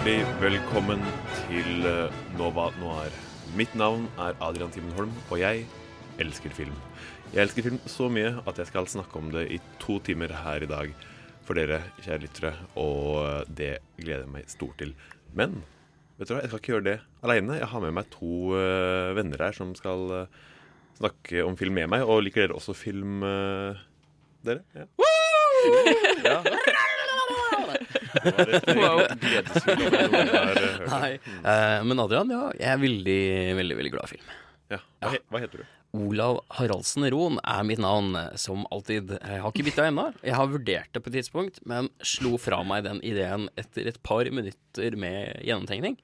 Hjertelig velkommen til eh, Nova Noir. Mitt navn er Adrian Timenholm, og jeg elsker film. Jeg elsker film så mye at jeg skal snakke om det i to timer her i dag for dere, kjære lyttere, og det gleder jeg meg stort til. Men vet du hva, jeg skal ikke gjøre det aleine. Jeg har med meg to eh, venner her som skal eh, snakke om film med meg. Og liker dere også film, eh, dere? Ja. ja. Eh. Nei. Uh, men Adrian, ja, jeg er veldig, veldig veldig glad i film. Ja. Hva, he, hva heter du? Olav Haraldsen Roen er mitt navn, eh, som alltid. Jeg har ikke bytta ennå. Jeg har vurdert det på et tidspunkt, men slo fra meg den ideen etter et par minutter med gjennomtegning.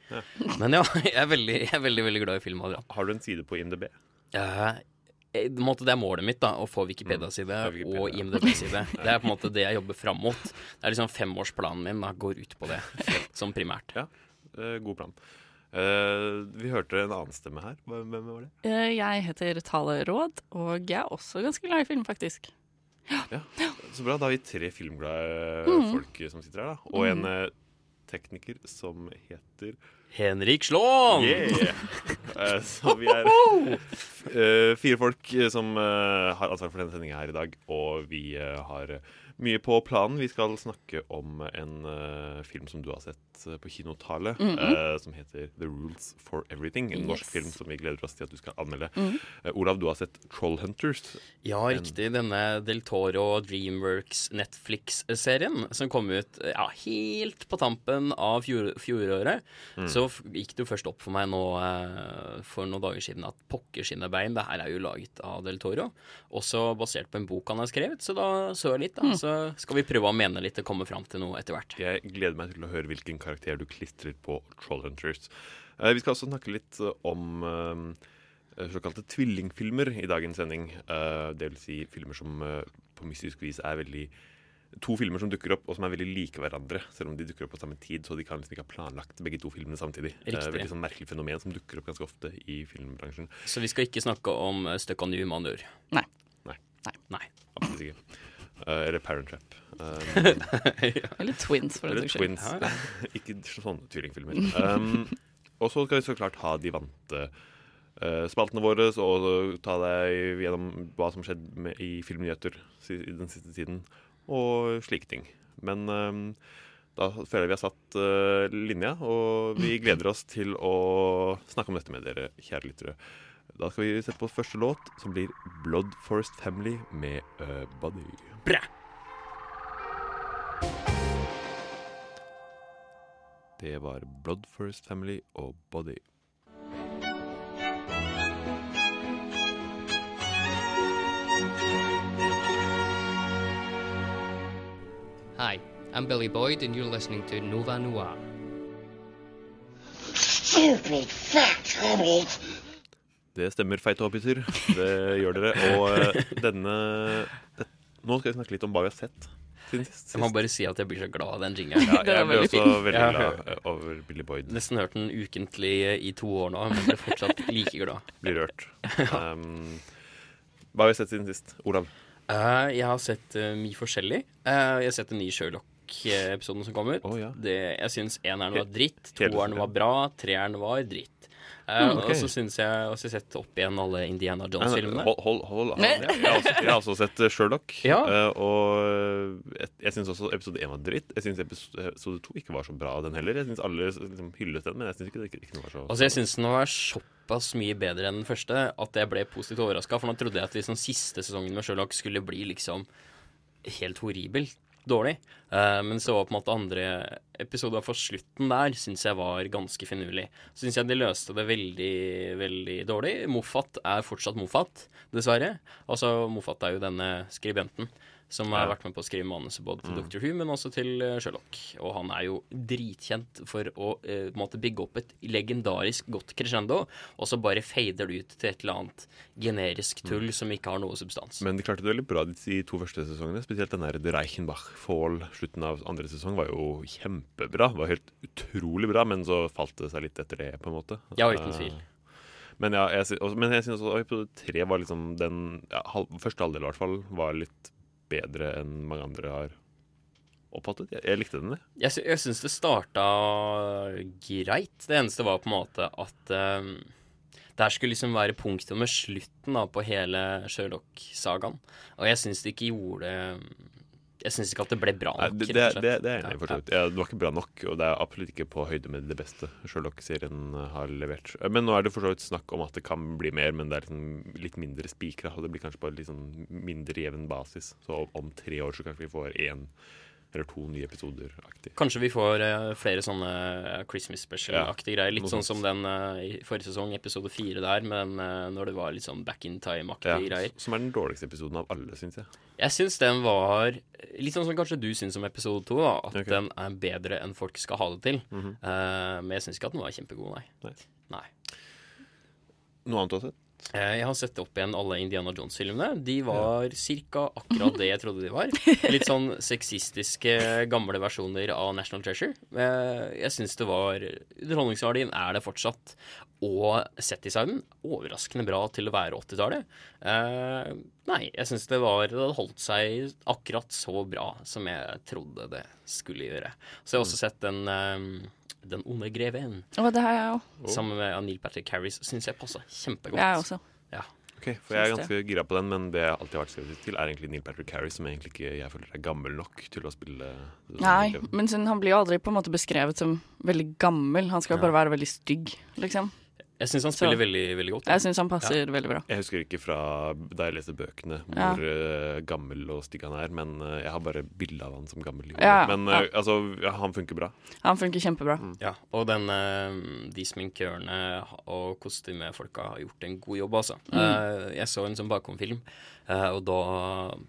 Men ja, jeg er veldig, jeg er veldig, veldig glad i film, Adrian. Har du en side på IMDb? En måte Det er målet mitt, da å få Wikipedia-side mm. Wikipedia. og IMDb-side. Det er på en måte det jeg jobber fram mot. Det er liksom Femårsplanen min da, går ut på det, som primært. Ja. Eh, god plan. Uh, vi hørte en annen stemme her. Hvem, var det? Uh, Jeg heter Tale Råd, og jeg er også ganske glad i film, faktisk. Ja. Så bra. Da har vi tre filmglade Mm. folk som sitter her, da. Og en eh, tekniker som heter Henrik Slåen! Yeah! Eh, så vi er eh, fire folk eh, som har ansvar for denne sendinga her i dag. Og vi har mye på planen. Vi skal snakke om en uh, film som du har sett uh, på kinotale, eh, som heter The Rules for Everything. En norsk film som vi gleder oss til at du skal anmelde. Eh, Olav, du har sett Trollhunters. Ja, riktig. Denne Del Toro Dreamworks Netflix-serien som kom ut ja, helt på tampen av fjor, fjoråret. Så gikk det jo først opp for meg nå eh, for noen dager siden at pokker sine bein, det her er jo laget av Del Toro. Også basert på en bok han har skrevet, så da så jeg litt, da. Så skal vi prøve å mene litt og komme fram til noe etter hvert. Jeg gleder meg til å høre hvilken karakter du klistrer på Trollhunters. Eh, vi skal også snakke litt eh, om eh, såkalte tvillingfilmer i dagens sending. Eh, det vil si filmer som på mystisk vis er veldig To filmer som dukker opp, og som er veldig like hverandre. Selv om de dukker opp på samme tid, så de kan liksom ikke ha planlagt begge to filmene samtidig. Eh, Riktig. veldig sånn merkelig fenomen som dukker opp ganske ofte i filmbransjen. Så vi skal ikke snakke om uh, Stuck on You, med andre ord. Nei. Nei, Nei. absolutt ikke. Uh, eller Parent Trap. Eh, Eller Twins, for den saks skyld. Twins. ikke sånne tvillingfilmer. Um, og så skal vi så klart ha de vante eh, spaltene våre og ta deg gjennom hva som skjedde med, i filmnyheter i den siste tiden, og slike ting. Men um, da føler jeg vi har satt eh, linja, og vi gleder oss til å snakke om dette med dere, kjære lyttere. Da skal vi sette på første låt, som blir Blood Forest Family med uh, Buddy. Bra! Det var Blood Forest Family og Body. I'm Billy Boyd, and you're listening to Nova Noir. Stupid fat hobbit. Det stemmer, feite hobbiter. Det gjør dere. Og eh, denne det, Nå skal vi snakke litt om hva vi har sett siden sist. Jeg må bare si at jeg blir så glad av den jingeren. ja, jeg blir også veldig glad eh, over Billy Boyd. Nesten hørt den ukentlig i to år nå, men ble fortsatt like glad. Blir rørt. Um, hva har vi sett siden sist? Olav? Uh, jeg har sett uh, mye forskjellig. Uh, jeg har sett en ny nye Sherlock-episoden som kom ut. Å, ja. det, jeg syns eneren var dritt, toeren var bra, treeren var dritt. Uh, Mm, ok. Og så syns jeg også sett opp igjen alle Indiana Jones-filmene. Hold, hold, hold. Jeg, jeg, har også, jeg har også sett eh, Sherlock. Ja. Uh, og jeg, jeg syns også episode én var dritt. Jeg syns episode to ikke var så bra, den heller. Jeg syns alle liksom, hyllet den, men jeg syns ikke, ikke, ikke den var så Altså Jeg syns den var såpass mye bedre enn den første at jeg ble positivt overraska. For nå trodde jeg at liksom siste sesongen med Sherlock skulle bli liksom helt horribelt dårlig. Uh, men så var på en måte andre episoder for slutten der syns jeg var ganske finurlig. Syns jeg de løste det veldig, veldig dårlig. Moffat er fortsatt Moffat, dessverre. Altså Moffat er jo denne skribenten som har vært med på å skrive manuset både til Mm. Dr. Who, men også til eh, Sherlock. Og han er jo dritkjent for å eh, måtte bygge opp et legendarisk godt crescendo, og så bare fader det ut til et eller annet generisk tull som ikke har noe substans. Men de klarte det veldig bra de de to første sesongene. Spesielt den der The Reichenbach Fall, slutten av andre sesong, var jo kjempebra. Var helt utrolig bra, men så falt det seg litt etter det, på en måte. Ja, uten Eh, tvil. Men, ja, jeg, men jeg synes også episode tre var liksom den ja, halv, Første halvdel, i hvert fall, var litt bedre enn mange andre har oppfattet. Jeg, jeg likte den, jeg. Jeg, jeg syns det starta greit. Det eneste var på en måte at um, der skulle liksom være punktet med slutten da, på hele Sherlock-sagaen. Og jeg syns det ikke gjorde Jeg syns ikke at det ble bra Nei, nok. det, det, slett. det, det er enig for så vidt. Ja, det var ikke bra nok, og det er absolutt ikke på høyde med det beste Sherlock-serien eh, har levert. Men nå er det for så vidt snakk om at det kan bli mer, men det er liksom litt mindre spikra. Og det blir kanskje på litt sånn mindre jevn basis. Så om, om tre år så kanskje vi får én eller to nye episoder aktig. Kanskje vi får eh, flere sånne eh, Christmas special-aktige greier. Litt sånn som den eh, i forrige sesong, episode fire der, men eh, når det var litt sånn back in time-aktige greier. som er den dårligste episoden av alle, syns jeg. Jeg syns den var litt sånn som kanskje du syns om episode to, da, at okay. den er bedre enn folk skal ha det til. Mhm. Eh, men jeg syns ikke at den var kjempegod, nei. Nei. nei. Noe annet du har sett? Eh, Jeg har sett opp igjen alle Indiana Jones-filmene. De var ca. akkurat det jeg trodde de var. Litt sånn sexistiske gamle versjoner av National Treasure. Eh, Jeg syns det var Underholdningsverdien er det fortsatt. Og settdesignen overraskende bra til å være 80-tallet. Eh, nei, jeg syns det var Det hadde holdt seg akkurat så bra som jeg trodde det skulle gjøre. Så jeg har også sett den eh, Den onde greven. Oh, det har jeg òg. Sammen med Neil Patrick Harris syns jeg passa kjempegodt. Jeg også. Ja. Ok, for Jeg er ganske gira på den, men det jeg alltid har vært skrevet til, er egentlig Neil Patrick Harris, som egentlig ikke jeg føler er gammel nok til å spille Nei, men sånn, han blir jo aldri på en måte beskrevet som veldig gammel. Han skal Ja. bare være veldig stygg, liksom. Jeg syns han spiller Så- veldig, veldig godt. Jeg syns han passer veldig bra. Jeg husker ikke fra da jeg leste bøkene Ja. hvor eh, gammel og stygg han er, men eh, jeg har bare bilde av han som gammel. Ja, men ja. eh, altså, ja, han funker bra. Han funker kjempebra. Ja, og den, de sminkørene og kostymefolka har gjort en god jobb, altså. Mm. Eh, jeg så en sånn bakomfilm, eh, og da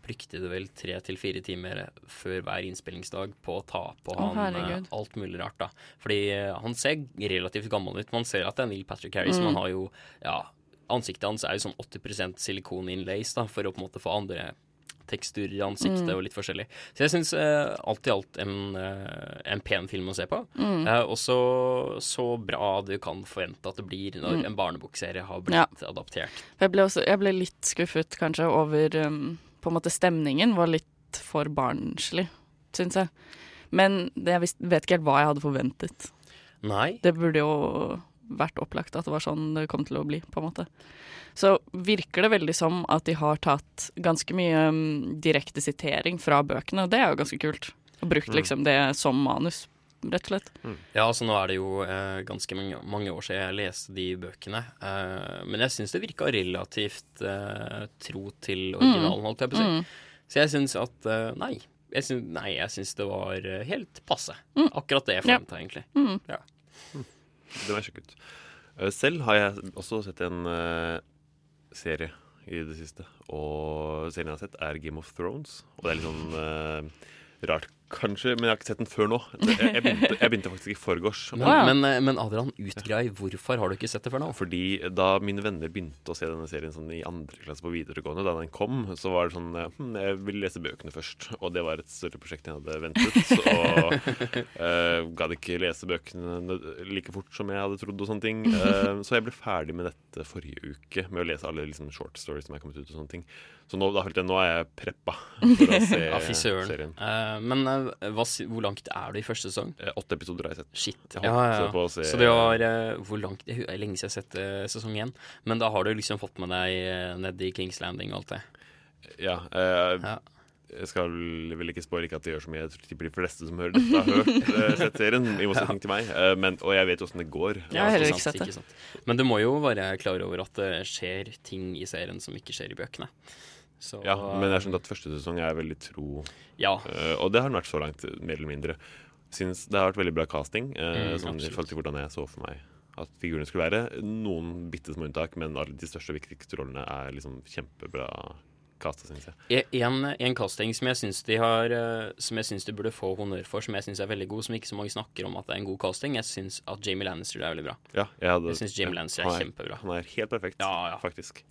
brukte det vel tre til fire timer før hver innspillingsdag på å ta på oh, han herregud. alt mulig rart, da. Fordi han ser relativt gammel ut. Man ser at det er Neil Patrick Harris, Mm. Man har jo ja, Ansiktet hans er jo sånn 80 silikon-inlays, da, for å på en måte få andre teksturer i ansiktet Mm. og litt forskjellig. Så jeg syns eh, alt i alt en, eh, en pen film å se på. Mm. Eh, og så så bra du kan forvente at det blir når Mm. en barnebokserie har blitt Ja. adaptert. Jeg ble, også, jeg ble litt skuffet kanskje over um, På en måte stemningen var litt for barnslig, syns jeg. Men det, jeg vet ikke helt hva jeg hadde forventet. Nei. Det burde jo vært opplagt at det var sånn det kom til å bli, på en måte. Så virker det veldig som at de har tatt ganske mye um, direkte sitering fra bøkene, og det er jo ganske kult. Og brukt Mm. liksom det som manus, rett og slett. Ja, altså nå er det jo eh, ganske mange, mange år siden jeg leste de bøkene. Eh, men jeg syns det virka relativt eh, tro til originalen, holdt jeg på å si. Mm. Så jeg syns at eh, nei. Jeg syns, nei, jeg syns det var eh, helt passe. Mm. Akkurat det jeg Ja. egentlig. Mm. Ja. Det må jeg. Eh, Selv har jeg også sett en uh, serie i det siste. Og serien jeg har sett, er Game of Thrones. Og det er litt sånn uh, rart, kanskje, men jeg har ikke sett den før nå. Jeg, jeg, begynte, jeg begynte faktisk i forgårs. Men, men, eh, men Adrian, utgrei hvorfor har du ikke sett det før nå? Fordi da mine venner begynte å se denne serien sånn i andre klasse på videregående, da den kom, så var det sånn eh, hm, Jeg vil lese bøkene først. Og det var et større prosjekt enn jeg hadde ventet. Og uh, gadd ikke lese bøkene like fort som jeg hadde trodd, og sånne ting. Uh, så jeg ble ferdig med dette forrige uke, med å lese alle liksom, short stories som er kommet ut. og sånne ting Så nå, da, nå er jeg preppa for å se Ja, serien. Uh, men hva, hvor langt er du i første sesong? Eh, Åtte episoder har jeg sett. Shit. Jeg Ja, ja, ja. se Så det var eh, hvor langt Det er lenge siden jeg har sett eh, sesong én. Men da har du liksom fått med deg uh, ned i Kings Landing og alt det. Ja. eh, Ja. Jeg skal vel ikke spoile ikke at det gjør så mye. Jeg tror ikke de fleste som hører dette, har hørt eh, sett serien. I motsetning til meg. Eh, men, og jeg vet jo åssen det går. Jeg har heller Ikke ikke sett det. ikke. Men du må jo være klar over at det skjer ting i serien som ikke skjer i bøkene. Så, Ja, men jeg skjønte at første sesong er veldig tro. Ja. Eh, og det har den vært så langt, mer eller mindre. Synes det har vært veldig bra casting. eh, Mm, sånn, I forhold til hvordan jeg så for meg at figurene skulle være. Noen bitte små unntak, men alle de største og viktigste rollene er liksom kjempebra casta, syns jeg. En, en casting som jeg syns de har eh, Som jeg syns de burde få honnør for, som jeg syns er veldig god, som ikke så mange snakker om at det er en god casting. Jeg syns at Jamie Lannister er veldig bra. Ja, jeg, hadde, Jeg synes Jamie Lannister er er, kjempebra. Han er helt perfekt, Ja, ja. faktisk.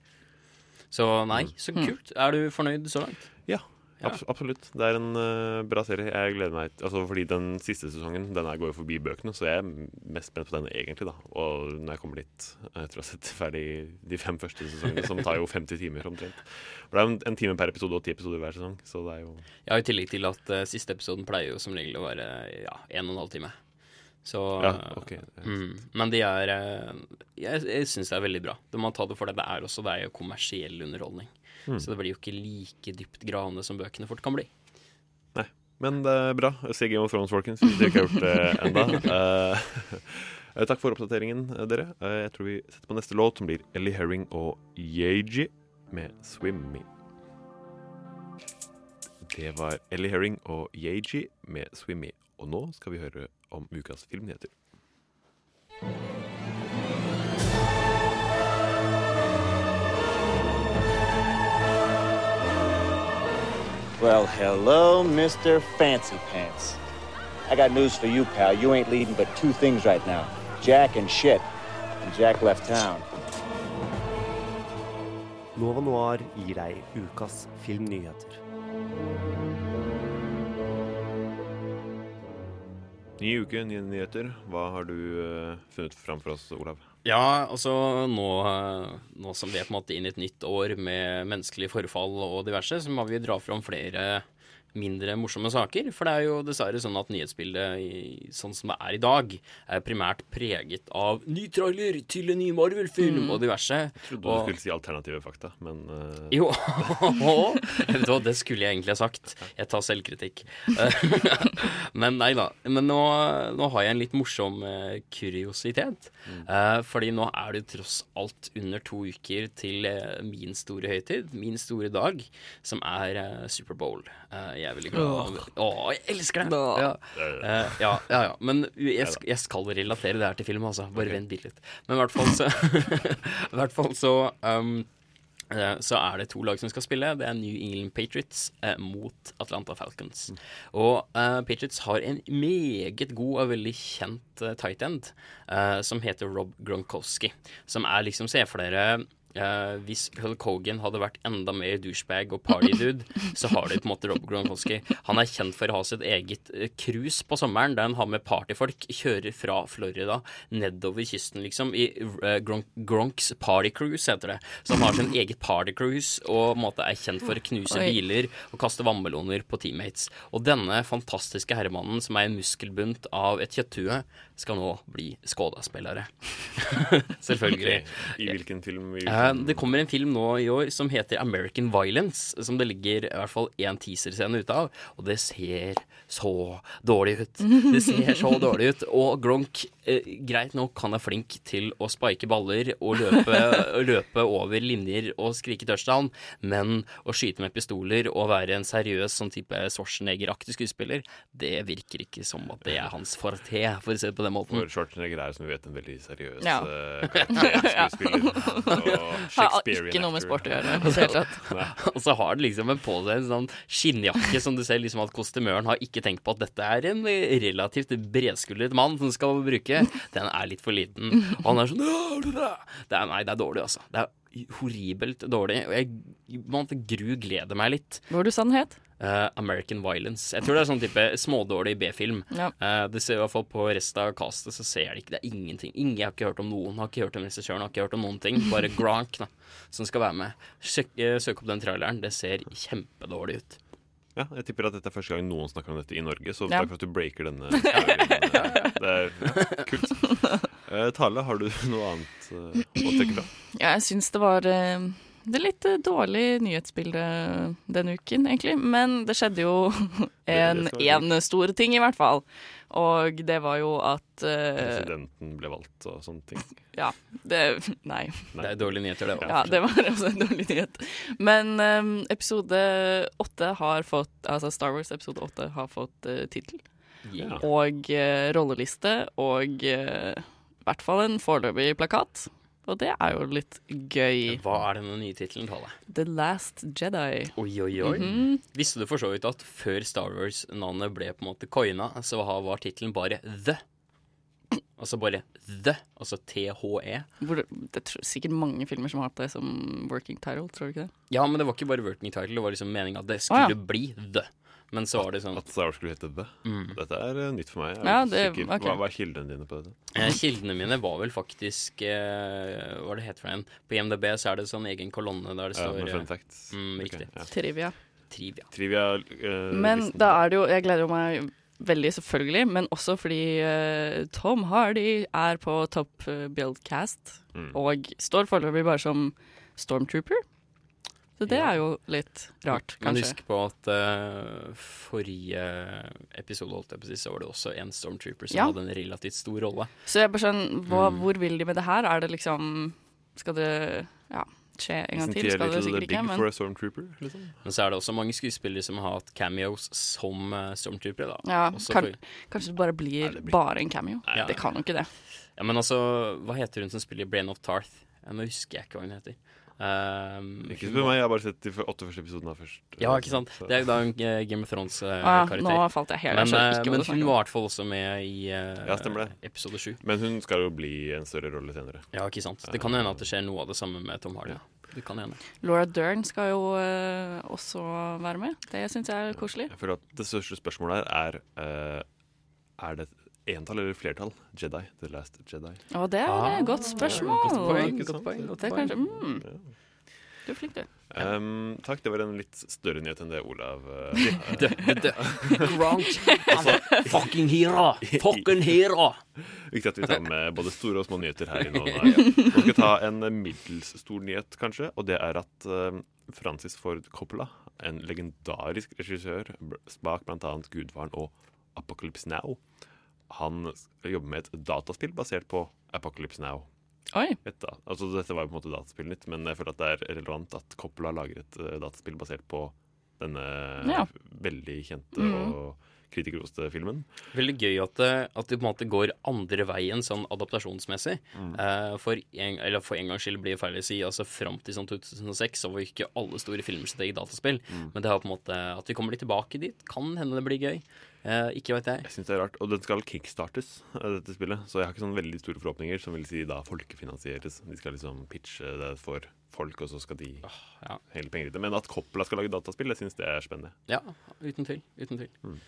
Så nei, så kult. Er du fornøyd så langt? Ja, Ja. abs absolutt. Det er en uh, bra serie. Jeg gleder meg Altså Fordi den siste sesongen Den her går jo forbi bøkene, så jeg er mest spent på den egentlig, da. Og når jeg kommer dit etter å ha sett ferdig de fem første sesongene, som tar jo 50 timer omtrent. For det er jo en, en time per episode og ti episoder hver sesong, så det er jo Ja, I tillegg til at uh, siste episoden pleier jo som regel å være ja, en og en halv time. Så Ja, okay. mm, Men de er eh, Jeg, jeg syns det er veldig bra. Du må ta det for det det er også. Det er jo kommersiell underholdning. Mm. Så det blir jo ikke like dypt gravende som bøkene fort kan bli. Nei. Men det er bra. Se Game of Thrones, folkens, hvis dere ikke har gjort det enda. uh, takk for oppdateringen, dere. Uh, jeg tror vi setter på neste låt, som blir Ellie Herring og Yeji med 'Swimmy'. Det var Ellie Herring og Yeji med 'Swimmy'. Og nå skal vi høre om ukas filmnyheter. Well, hello, Mr. Fancy Pants. I got news for you, pal. You ain't leading but two things right now Jack and shit. And Jack left town. Nova Noir gir deg ukas filmnyheter. Ny uke, nye nyheter. Hva har du uh, funnet fram for oss, Olav? Ja, altså nå, eh, nå som vi er på en måte inn i et nytt år med menneskelig forfall og diverse, så må vi dra fram flere mindre morsomme saker. For det er jo dessverre sånn at nyhetsbildet i, sånn som det er i dag, er primært preget av ny trailer til en ny Marvel-film Mm. og diverse. Jeg Trodde du skulle si alternative fakta, men uh... Jo, det skulle jeg egentlig ha sagt. Jeg tar selvkritikk. Men nei da. Men nå, nå har jeg en litt morsom uh, kuriositet. Eh, fordi nå er det tross alt under to uker til uh, min store høytid, min store dag, som er Superbowl. Uh, jeg er veldig glad Å, jeg elsker det! Ja. uh, ja, ja, ja. Men jeg, jeg skal relatere det her til film, altså. Bare vent bitte litt. Men i hvert fall så hvert fall så um, Eh, så er det to lag som skal spille. Det er New England Patriots eh, mot Atlanta Falcons. Og eh, Patriots har en meget god og veldig kjent eh, tight end eh, som heter Rob Gronkowski. Som er liksom, se for dere eh, hvis Hulk Hogan hadde vært enda mer douchebag og partydude, så har de på en måte Rob Gronkowski. Han er kjent for å ha sitt eget eh, cruise på sommeren, der han har med partyfolk, kjører fra Florida nedover kysten, liksom, i uh, Gronk, Gronks Party Cruise, heter det. Så han har sin eget party cruise og på en måte er kjent for å knuse Oi. biler og kaste vannmeloner på teammates. Og denne fantastiske herremannen, som er en muskelbunt av et kjøtthue, skal nå bli skådespillere. Selvfølgelig. I hvilken film? I hvilken... det kommer en film nå i år som heter American Violence, som det ligger i hvert fall én teaserscene ut av, og det ser så dårlig ut. Det ser så dårlig ut. Og Gronk, eh, greit nok, han er flink til å spike baller og løpe, løpe over linjer og skrike touchdown, men å skyte med pistoler og være en seriøs sånn type Schwarzenegger-aktig skuespiller, det virker ikke som at det er hans forte, for å si det på den måten. For Schwarzenegger er, som vi vet, en veldig seriøs Ja. skuespiller. karakterskuespiller. Har ikke noe med sport å gjøre. Og så har han liksom en på seg en sånn skinnjakke som du ser liksom at kostymøren har ikke tenkt på at dette er en relativt bredskuldret mann som skal bruke. Den er litt for liten. Og han er sånn det er- Nei, det er dårlig, altså. Det er horribelt dårlig. Og jeg man, gru gleder meg litt. Hvor du sa den het? Uh, American Violence. Jeg tror det er sånn type smådårlig B-film. Ja. Uh, det ser i hvert fall På resten av castet så ser det ikke Det er ingenting. Ingen, jeg har ikke hørt om noen. Har ikke hørt om regissøren, har ikke hørt om noen ting. Bare Gronk da, som skal være med. Søk, uh, søk opp den traileren. Det ser kjempedårlig ut. Ja, jeg tipper at dette er første gang noen snakker om dette i Norge, så Ja. takk for at du breaker denne. Det er kult. Eh, Tale, har du noe annet uh, å trekke fra? Ja, jeg syns det var eh, det litt dårlig nyhetsbilde denne uken, egentlig. Men det skjedde jo en, en stor ting, i hvert fall. Og det var jo at uh, Presidenten ble valgt og sånne ting. Ja. Det Nei. Det er dårlige nyheter, det òg. Ja, det var også en dårlig nyhet. Men um, episode åtte har fått Altså Star Wars episode åtte har fått uh, tittel. Yeah. Og uh, rolleliste og i hvert fall en foreløpig plakat. Og det er jo litt gøy. Hva er denne nye tittelen, Tale? The Last Jedi. Oi, oi, oi. Mhm. Visste du for så vidt at før Star Wars-navnet ble på en måte coina, så var tittelen bare The? Altså bare The, altså THE. Det, det er sikkert mange filmer som har hatt det som working title, tror du ikke det? Ja, men det var ikke bare working title, det var liksom meninga at det skulle skulle ja. bli The. Men så var det sånn At Star Wars skulle hete The. Mm. Dette er eh, nytt for meg. Ja, det- sikker. ok. hva, hva er kildene dine på dette? Eh, Kildene mine var vel faktisk eh, Hva er det heter for en? På IMDb så er det sånn egen kolonne der det står ja, fun eh, facts. Mm, riktig. Okay, ja. Trivia. Trivia. Trivia eh, Men listen. da er det jo Jeg gleder meg veldig, selvfølgelig, men også fordi eh, Tom Hardy er på Top eh, Build Cast, Mm. og står foreløpig bare som Stormtrooper. Så det Ja. er jo litt rart, kanskje. Men husk på at uh, forrige episode holdt jeg på sist, så var det også en Stormtrooper som Ja. hadde en relativt stor rolle. Så jeg bare skjønner, hva, Mm. hvor vil de med det her? Er det liksom Skal det ja, skje en gang til? Skal det sikkert big ikke, men for a stormtrooper, liksom? Men så er det også mange skuespillere som har hatt cameos som uh, Stormtroopere. da. ja, kan, for- kanskje det bare blir det blir- bare en cameo. Ja. Det kan jo ikke det. Ja, men altså, hva heter hun som spiller Brain of Tarth? Nå husker jeg ikke hva hun heter. Um, Ikke spør meg, jeg har bare sett de åtte første episodene først. Ja, ikke sant? Så- Det er da en eh, Game of Ah, Thrones-karakter. nå falt jeg helt men, eh, men hun var i hvert fall også med i eh, Ja, det. episode sju. Men hun skal jo bli en større rolle senere. Ja, ikke sant. Det kan hende at det skjer noe av det samme med Tom Hardy. Ja. Det kan hende. Laura Dern skal jo eh, også være med. Det syns jeg er koselig. Jeg føler at Det største spørsmålet her er eh, Er det et entall eller flertall? Jedi. The Last Jedi. Å, det er Ah, et godt spørsmål. Godt poeng. Godt poeng, godt poeng. kanskje mm, Ja. Du er flink, du. Um, takk, det var en litt større nyhet enn det Olav eh, dø, dø. Fucking hero! Fucking hero! Viktig at vi tar med både store og små nyheter her i nå. Vi skal vi ta en middels stor nyhet, kanskje. Og det er at eh, Francis Ford Coppola, en legendarisk regissør bak bl.a. Gudfaren og Apocalypse Now, han jobber med et dataspill basert på Apocalypse Now. Oi. Da. Altså, dette var jo på en måte dataspillet nytt, men jeg føler at det er relevant at Coppola lager et eh, dataspill basert på denne Ja. veldig kjente mm. og kritikerroste filmen. Veldig gøy at det, at det på en måte går andre veien sånn adaptasjonsmessig. Eh, for, en, eller for en gangs skyld blir det feil å si. Altså Fram til sånn 2006 så var ikke alle store filmer sitt eget dataspill. Men det har på en måte at vi kommer litt tilbake dit. Kan hende det blir gøy. Uh, ikke vet jeg. Jeg synes det er rart, Og den skal kickstartes, eh, dette spillet. Så jeg har ikke sånn veldig store forhåpninger, som vil si da folkefinansieres. De skal liksom pitche det for folk, og så skal de ja. hele penger i det. Men at Coppola skal lage dataspill, jeg syns det er spennende. Ja, uten tvil. Uten tvil.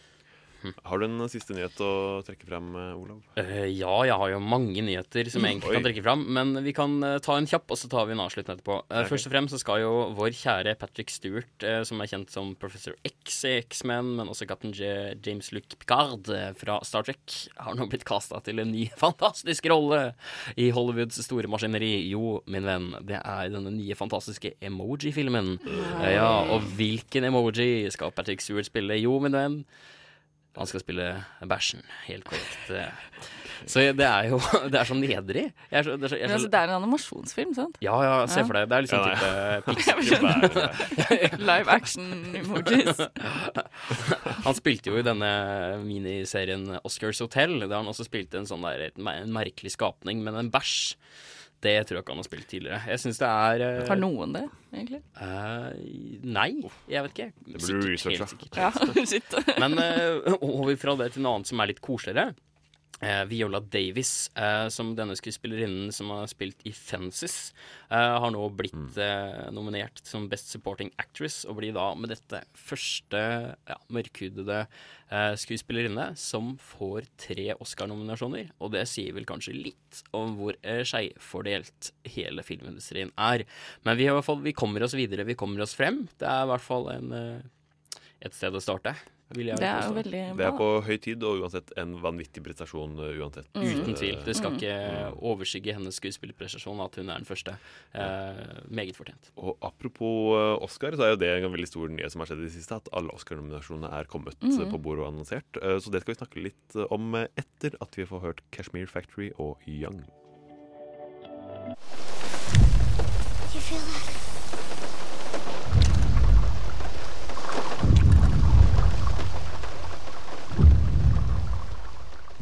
Har du en siste nyhet å trekke frem, eh, Olav? Uh, ja, jeg har jo mange nyheter som jeg egentlig kan trekke frem. Men vi kan uh, ta en kjapp, og så tar vi en avsluttende etterpå. Uh, okay. Først og fremst så skal jo vår kjære Patrick Stewart, som er kjent som Professor X i X-Men, men også Captain J James Luke Picard fra Star Trek, har nå blitt kasta til en ny fantastisk rolle i Hollywoods store maskineri. Jo, min venn, det er denne nye fantastiske emoji-filmen. Ja, og hvilken emoji skal Patrick Stewart spille? Jo, min venn. Han skal spille bæsjen, helt korrekt. Eh, Så det er jo Det er så nedrig. Jeg er så, det er så, jeg er altså, så, det er en animasjon-film, sant? ja, ja, se for deg. Det er liksom Ja, type Ikke Live action-emojis. Han spilte jo i denne miniserien Oscars Hotel, der han også spilte en sånn der en merkelig skapning, men en bæsj. Det tror jeg ikke han har spilt tidligere. Jeg syns det er Uh, Har noen det, egentlig? Uh, Nei, jeg vet ikke. Det burde du researche. Ja. Men uh, over fra det til noe annet som er litt koseligere. Eh, Viola Davis, eh, som denne skuespillerinnen som har spilt i Fences, eh, har nå blitt eh, nominert som Best Supporting Actress, og blir da med dette første ja, mørkhudede eh, skuespillerinne som får tre Oscar-nominasjoner. Og det sier vel kanskje litt om hvor eh, skeivfordelt hele filmindustrien er. Men vi, har i hvert fall, vi kommer oss videre, vi kommer oss frem. Det er i hvert fall en, eh, et sted å starte. Vil jeg Det er jo veldig bra. Det er på høy tid, og uansett en vanvittig prestasjon uansett. uansett. Uten tvil. Det skal Mm. ikke overskygge hennes skuespillerprestasjon at hun er den første. Eh, meget fortjent. Og apropos uh, Oscar, så er jo det en veldig stor nyhet som har skjedd i det siste, at alle Oscar-nominasjonene er kommet uh, Mhm. på bordet og annonsert. Så det skal vi snakke litt om etter at vi får hørt Kashmir Factory og Young. You feel that?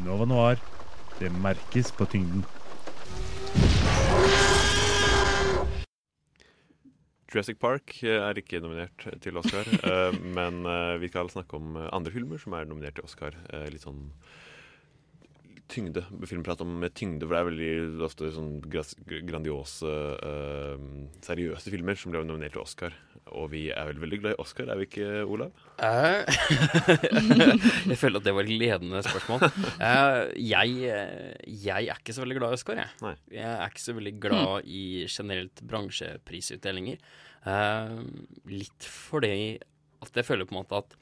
tyngden noir. Det merkes på tyngden. Jurassic Park eh, er ikke nominert til Oscar, eh, men eh, vi skal snakke om andre filmer som er nominert til Oscar. Litt sånn tyngde. Filmprat om tyngde, for det er veldig ofte sånn grandiose, seriøse filmer som blir nominert til Oscar. Og vi er vel veldig glad i Oscar, er vi ikke, Olav? Eh, jeg føler at det var et ledende spørsmål. Eh, jeg, eh, jeg er ikke så veldig glad i Oscar, jeg. Jeg er ikke så veldig glad i generelt bransjeprisutdelinger. Litt fordi at jeg føler på en måte at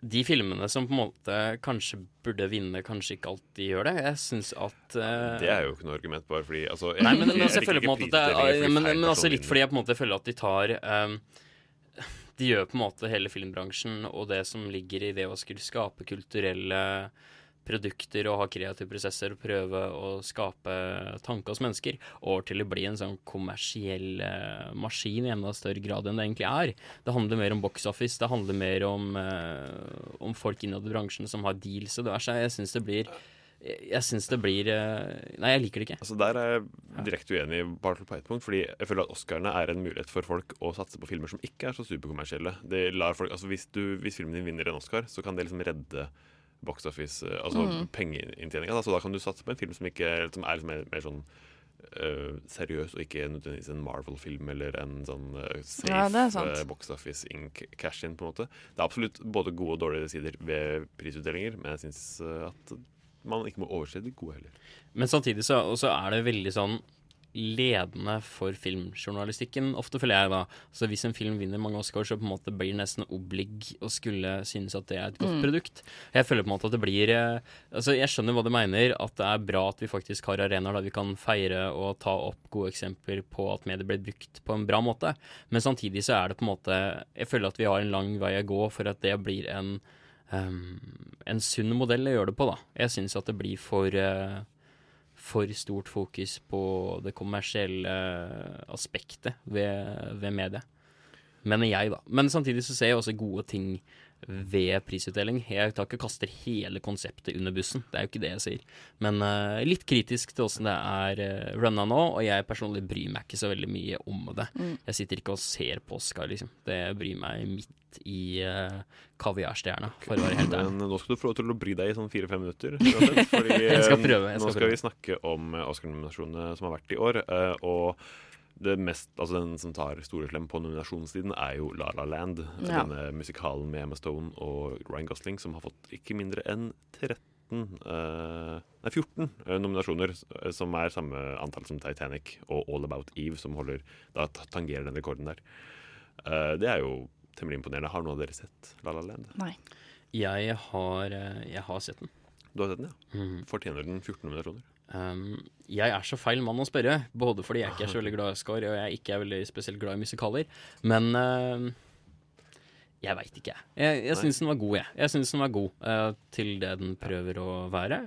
de filmene som på en måte kanskje burde vinne, kanskje ikke alltid gjør det. Jeg syns at uh... Det er jo ikke noe argument, bare fordi altså, jeg Nei, men, men altså, jeg føler på en måte at det er, men, men altså litt fordi jeg på en måte føler at de tar um, De gjør på en måte hele filmbransjen og det som ligger i det å skulle skape kulturelle produkter og ha kreative prosesser og prøve å skape tanke hos mennesker, over til å bli en sånn kommersiell eh, maskin i enda større grad enn det egentlig er. Det handler mer om box office, det handler mer om, eh, om folk innad i bransjen som har deals og diverse. Jeg syns det blir jeg syns det blir eh, Nei, jeg liker det ikke. Altså Der er jeg direkte uenig bare på ett punkt. Fordi jeg føler at Oscarene er en mulighet for folk å satse på filmer som ikke er så superkommersielle. Det lar folk, altså hvis, du, hvis filmen din vinner en Oscar, så kan det liksom redde box office, eh, altså Mm. pengeinntjeninga. Så da kan du satse på en film som, ikke, som er liksom mer, mer sånn uh, seriøs, og ikke nødvendigvis en Marvel-film eller en sånn uh, safe Ja, det sant. eh, box office in cash-in. på en måte. Det er absolutt både gode og dårlige sider ved prisutdelinger, men jeg syns at man ikke må overse de gode heller. Men samtidig så er det veldig sånn ledende for filmjournalistikken, ofte føler jeg da. Så hvis en film vinner mange Oscar, så på en måte blir det nesten obligg å skulle synes at det er et godt Mm. produkt. Jeg føler på en måte at det blir eh, Altså, jeg skjønner hva du mener, at det er bra at vi faktisk har arenaer der vi kan feire og ta opp gode eksempler på at medier blir brukt på en bra måte, men samtidig så er det på en måte Jeg føler at vi har en lang vei å gå for at det blir en um, en sunn modell å gjøre det på, da. Jeg syns at det blir for eh, for stort fokus på det kommersielle aspektet ved, ved mediet. Mener jeg, da. Men samtidig så ser jeg også gode ting ved prisutdeling. Jeg tar ikke og kaster hele konseptet under bussen, det er jo ikke det jeg sier. Men uh, litt kritisk til åssen det er uh, runna nå, og jeg personlig bryr meg ikke så veldig mye om det. Mm. Jeg sitter ikke og ser på Oscar, liksom. Det bryr meg midt i uh, kaviarstjerna, for å være helt ærlig. Men nå skal du få lov til å bry deg i sånn fire-fem minutter. uansett, Fordi Jeg skal prøve, jeg nå skal skal prøve. vi snakke om Oscar-nominasjonene som har vært i år. Og det mest, altså den som tar store slem på nominasjonstiden, er jo La La Land. Ja. Denne musikalen med Emma Stone og Ryan Gosling, som har fått ikke mindre enn 13 Uh, Nei, 14 uh, nominasjoner, eh, som er samme antall som Titanic og All About Eve, som holder, da tangerer den rekorden der. Eh, det er jo temmelig imponerende. Har noen av dere sett La La Land? Nei. Jeg har, eh, jeg har sett den. Du har sett den, ja? Mm. Fortjener den 14 nominasjoner? Um, jeg er så feil mann å spørre, både fordi jeg ikke er så veldig glad i Oscar, og jeg ikke er veldig spesielt glad i musikaler. Men uh, jeg veit ikke, jeg. Jeg, syns den var god, jeg. Jeg syns den var god uh, til det den prøver å være.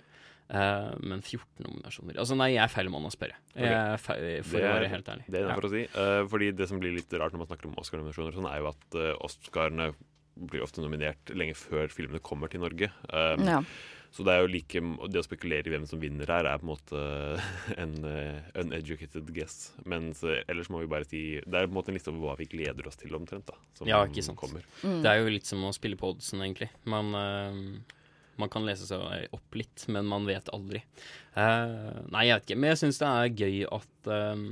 Uh, men 14 nominasjoner Altså, nei, jeg er feil mann å spørre. Jeg er feil, for Det å er- være helt ærlig. Det er Ja. for å si. Uh, fordi det som blir litt rart når man snakker om Oscar-nominasjoner, sånn, er jo at uh, Oscarene blir ofte nominert lenge før filmene kommer til Norge. Um, Ja. Så det er jo like Det å spekulere i hvem som vinner her, er på en måte en eh, uneducated guess. Mens eh, ellers må vi bare si Det er på en måte en liste over hva vi gleder oss til omtrent. da Som Ja, ikke sant. kommer. Det er jo litt som å spille på oddsen, egentlig. Man, eh, man kan lese seg opp litt, men man vet aldri. Eh, nei, jeg vet ikke. Men jeg syns det er gøy at um,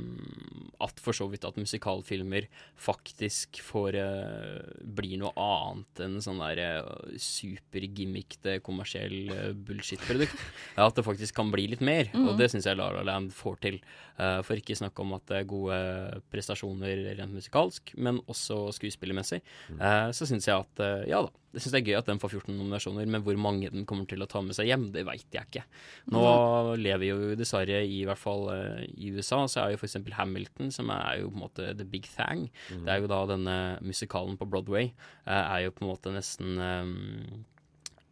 At for så vidt at musikalfilmer faktisk får uh, blir noe annet enn sånn der uh, supergimmickte kommersiell uh, bullshit-produkt. Ja, at det faktisk kan bli litt mer, Mhm. og det syns jeg La La Land får til. Uh, for ikke snakke om at det er gode prestasjoner rent musikalsk, men også skuespillermessig. Eh, så syns jeg at ja da, jeg synes det er gøy at den får 14 nominasjoner, men hvor mange den kommer til å ta med seg hjem, det veit jeg ikke. Nå lever jo dessverre i hvert fall eh, i USA, så er jo f.eks. Hamilton, som er jo på en måte the big thing. Mm. Det er jo da denne musikalen på Broadway, eh, er jo på en måte nesten eh,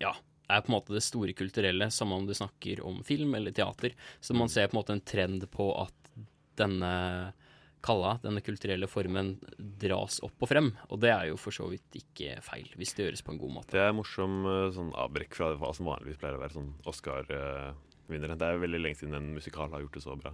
ja, er på en måte det store kulturelle, samme om du snakker om film eller teater. Så man ser på en måte en trend på at denne kalla, denne kulturelle formen, dras opp og frem. Og det er jo for så vidt ikke feil, hvis det gjøres på en god måte. Det er morsom sånn avbrekk fra hva som vanligvis pleier å være sånn Oscar-vinnere. Det er veldig lenge siden en musikal har gjort det så bra.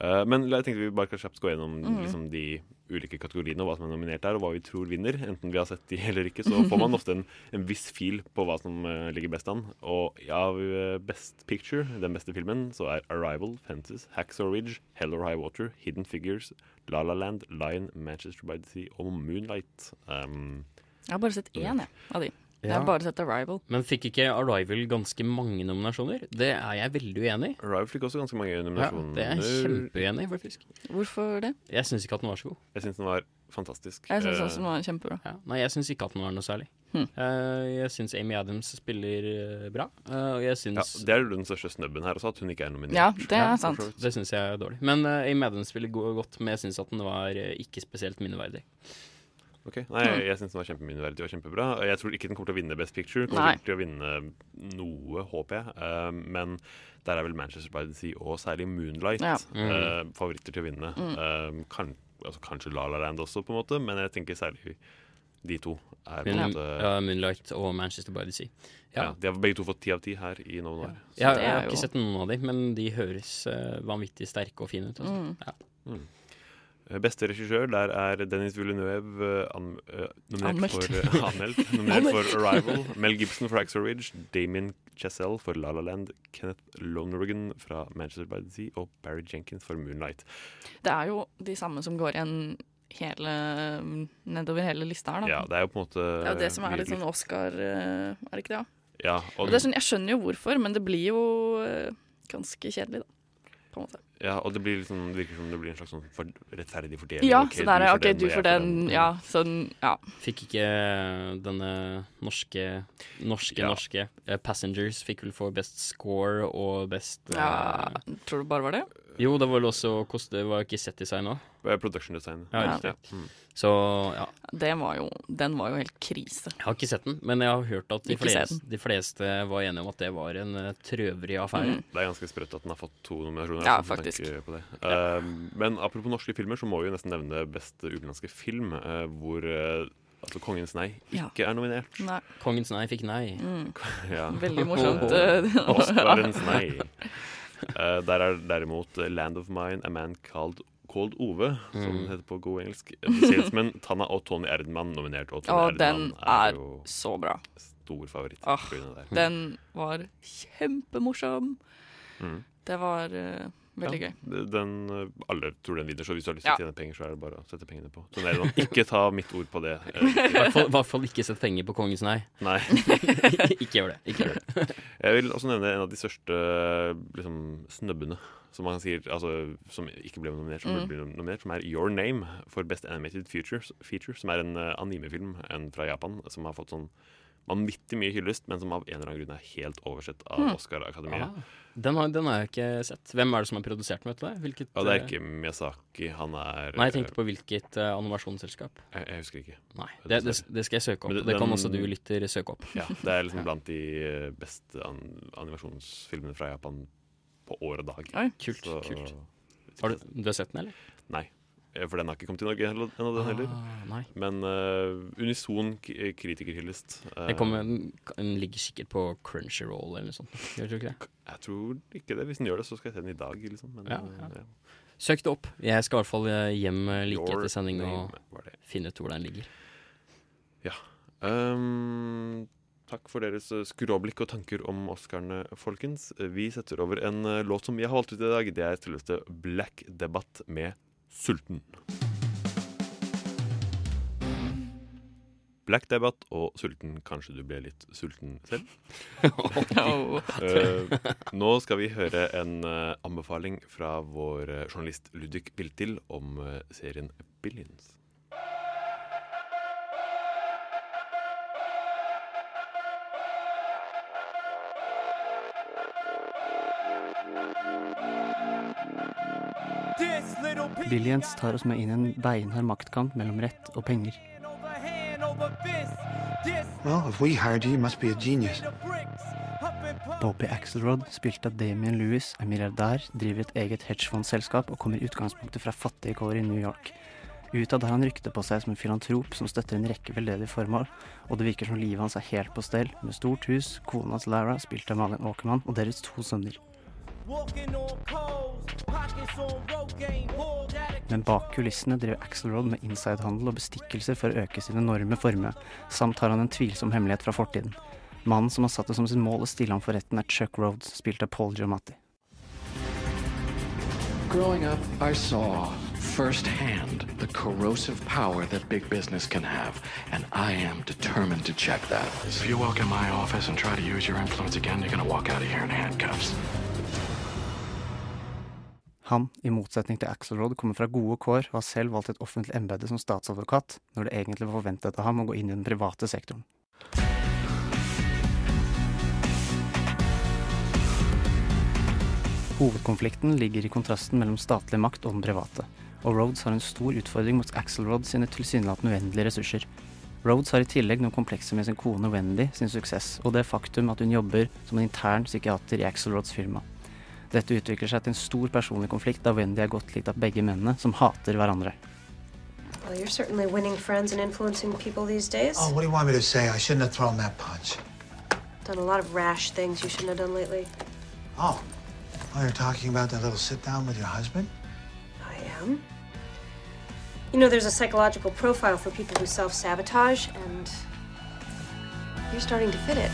Uh, men jeg tenkte vi bare kan kjapt gå gjennom Mhm. liksom, de ulike kategoriene og hva som er nominert der, og hva vi tror vinner. Enten vi har sett de eller ikke, så får man ofte en, en viss fil på hva som uh, ligger best an. Og av ja, Best Picture, den beste filmen, så er Arrival, Fences, Hacksaw Ridge, Hell or High Water, Hidden Figures, La La Land, Lion, Manchester by the Sea og Moonlight. Um, Jeg har bare sett én, jeg, av de. Jeg har bare sett Arrival. Men fikk ikke Arrival ganske mange nominasjoner? Det er jeg veldig uenig i. Arrival fikk også ganske mange nominasjoner. Ja, det er jeg kjempeuenig i, faktisk. Hvorfor det? Jeg syns ikke at den var så god. Jeg syns den var fantastisk. Jeg syns Eh, også den var kjempebra. Ja. Nei, jeg syns ikke at den var noe særlig. Hm. Eh, jeg syns Amy Adams spiller eh, bra. eh, og jeg ja, det er jo den største snubben her også, at hun ikke er nominert. Ja, det er sant. Det syns jeg er dårlig. Men Amy Adams spiller go godt, men jeg syns at den var eh, ikke spesielt minneverdig. Ok, Nei, jeg, jeg syns den var kjempeminneverdig og kjempebra. Jeg tror ikke den kommer til å vinne Best Picture. Kommer til å vinne noe, håper jeg. Uh, men der er vel Manchester by the Sea og særlig Moonlight Ja. uh, favoritter til å vinne. Mm. Uh, kan, altså, kanskje La La Land også, på en måte, men jeg tenker særlig de to er Moon, måte ja, Moonlight og Manchester by the Sea. ja. Ja. De har begge to fått ti av ti her i Noen år. Jeg, har- jeg har ikke sett noen av dem, men de høres vanvittig sterke og fine ut. Altså. Mm. Ja. Eh, Beste regissør, der er Dennis Villeneuve eh, an, uh, nominert Anmeldt. for uh, anmeldt, nominert for Arrival. Mel Gibson for Axel Ridge, Damien Chazelle for La La Land, Kenneth Lonergan fra Manchester by the Sea og Barry Jenkins for Moonlight. Det er jo de samme som går igjen hele, nedover hele lista her, da. Ja, det er jo på en måte Det er jo det som er litt sånn Oscar, eh, er det ikke det? Ja? Ja, Og og, det er sånn, jeg skjønner jo hvorfor, men det blir jo eh, ganske kjedelig, da. På en måte. Ja, og det, blir liksom, det virker som det blir en slags sånn for, rettferdig fordeling. Ja, okay, så der er OK, du får for den. Ja, sånn, ja. Fikk ikke denne norske norske, Ja. norske uh, Passengers fikk vel for best score og best uh, ja. Tror du bare var det? Jo, det var vel også kost, Det var ikke set-design òg. Production design. Ja, Ja. Mm. Så ja. det var jo, den var jo helt krise. Jeg har ikke sett den, men jeg har hørt at de flest, fleste, de fleste var enige om at det var en uh, trøvrig affære. Mm. Det er ganske sprøtt at den har fått to nominasjoner. Ja, altså, faktisk. tanke På det. Um, men apropos norske filmer, så må vi nesten nevne beste utenlandske film, uh, hvor altså 'Kongens nei' Ja. ikke er nominert. Nei. Kongens nei fikk nei. Mm. Ja. Veldig morsomt. Oscarens nei. Eh, der er derimot eh, 'Land of Mine', 'A Man Called, Called Ove', som Mm. den heter på god engelsk. The Salesman, Tanna og Tony Erdman nominert. Og Tony Og den er, er så bra. stor favoritt. Det. Den var kjempemorsom. Mm. Det var eh, veldig Ja, gøy. Den, eh, alle tror den vinner, så hvis du har lyst til Ja. å tjene penger, så er det bare å sette pengene på. Erdmann, ikke ta mitt ord på det. Eh, I hvert fall, hvert fall ikke sett penger på Kongens nei. Nei. ikke gjør det. Ikke gjør det. Jeg vil også nevne en av de største liksom, snøbbene som man sier, altså, som ikke ble nominert, som burde Mm. bli nominert, som er Your Name for Best Animated Feature, feature som er en uh, animefilm en fra Japan som har fått sånn vanvittig mye hyllest, men som av en eller annen grunn er helt oversett av Hmm. Oscar-akademiet. Ah, den, har, den har jeg ikke sett. Hvem er det som har produsert den? vet du det? Hvilket, Ja, det er eh, ikke Miyazaki, han er Nei, jeg tenkte på hvilket uh, animasjonsselskap. Jeg, jeg husker ikke. Nei, det, det, det skal jeg søke opp. Det- det kan den- også du lytter søke opp. Ja, det er liksom blant de eh, beste an animasjonsfilmene fra Japan på år og dag. Oi. Kult, Så- kult. Har du, du har sett den, eller? Nei, eh, for den har ikke kommet til Norge ennå, den heller. Ah. Men uh, unison kritikerhyllest. Uh, Den, kommer, den ligger sikkert på Crunchyroll eller noe sånt. Gjør du ikke det? Jeg tror ikke det. Hvis den gjør det, så skal jeg se den i dag. Liksom. Men, Ja, ja. ja. Søk det opp. Jeg skal i hvert fall eh, hjem eh, like Your etter sending og finne ut hvor den ligger. Um, takk for deres eh, skråblikk og tanker om Oscarene, folkens. Vi setter over en eh, låt som jeg har valgt ut i dag. Det er selveste Black Debate med 'Sulten'. Black Debate og sulten. Kanskje du ble litt sulten selv? Eh, nå skal vi høre en uh, anbefaling fra vår eh, journalist Ludvig Biltil om uh, serien Billions. Billions tar oss med inn i en beinhard maktkamp mellom rett og penger. Well, if we hired you, you must be a genius. Bobby Axelrod, spilt av Damien Lewis, er milliardær, driver et eget hedgefondselskap og kommer i utgangspunktet fra fattige kår i New York. Utad har han rykte på seg som en filantrop som støtter en rekke veldedige formål, og det virker som livet hans er helt på stell, med stort hus, kona hans Lara, spilt av Malin Åkermann, og deres to sønner. Walking on Men bak kulissene driver Axelrod med insidehandel og bestikkelser for å øke sin enorme formue, samt har han en tvilsom hemmelighet fra fortiden. Mannen som har satt det som sin mål å stille ham for retten, er Chuck Rhodes, spilt av Paul Giamatti. Growing up, I saw firsthand the corrosive power that big business can have, and I am determined to check that. If you walk in my office and try to use your influence again, you're gonna walk out of here in handcuffs. Han, i motsetning til Axelrod, kommer fra gode kår og har selv valgt et offentlig embete som statsadvokat, når det egentlig var forventet av ham å gå inn i den private sektoren. Hovedkonflikten ligger i kontrasten mellom statlig makt og den private, og Rhodes har en stor utfordring mot Axelrod sine tilsynelatende uendelige ressurser. Rhodes har i tillegg noen komplekser med sin kone Wendy sin suksess, og det faktum at hun jobber som en intern psykiater i Axelrods firma. Dette utvikler seg til en stor personlig konflikt da Wendy er godt likt av begge mennene, som hater hverandre. Well, you're certainly winning friends and influencing people these days. Oh, what do you want me to say? I shouldn't have thrown that punch. Done a lot of rash things you shouldn't have done lately. Oh, oh, you're talking about that little sit down with your husband? I am. You know, there's a psychological profile for people who self sabotage, and you're starting to fit it.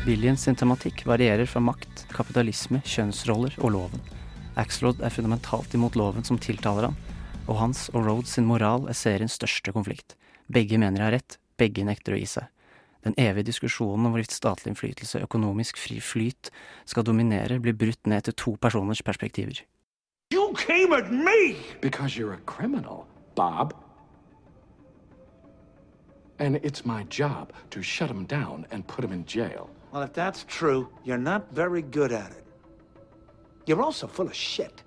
Billions sin tematikk varierer fra makt, kapitalisme, kjønnsroller og loven. Axelrod er fundamentalt imot loven som tiltaler han, og hans og Rhodes sin moral er seriens største konflikt. Begge mener de har rett, begge nekter å gi seg. Den evige diskusjonen om hvorvidt statlig innflytelse og økonomisk fri flyt skal dominere, blir brutt ned til to personers perspektiver. You came at me! Because you're a criminal, Bob. And it's my job to shut him down and put him in jail. Well, if that's true, you're not very good at it. You're also full of shit.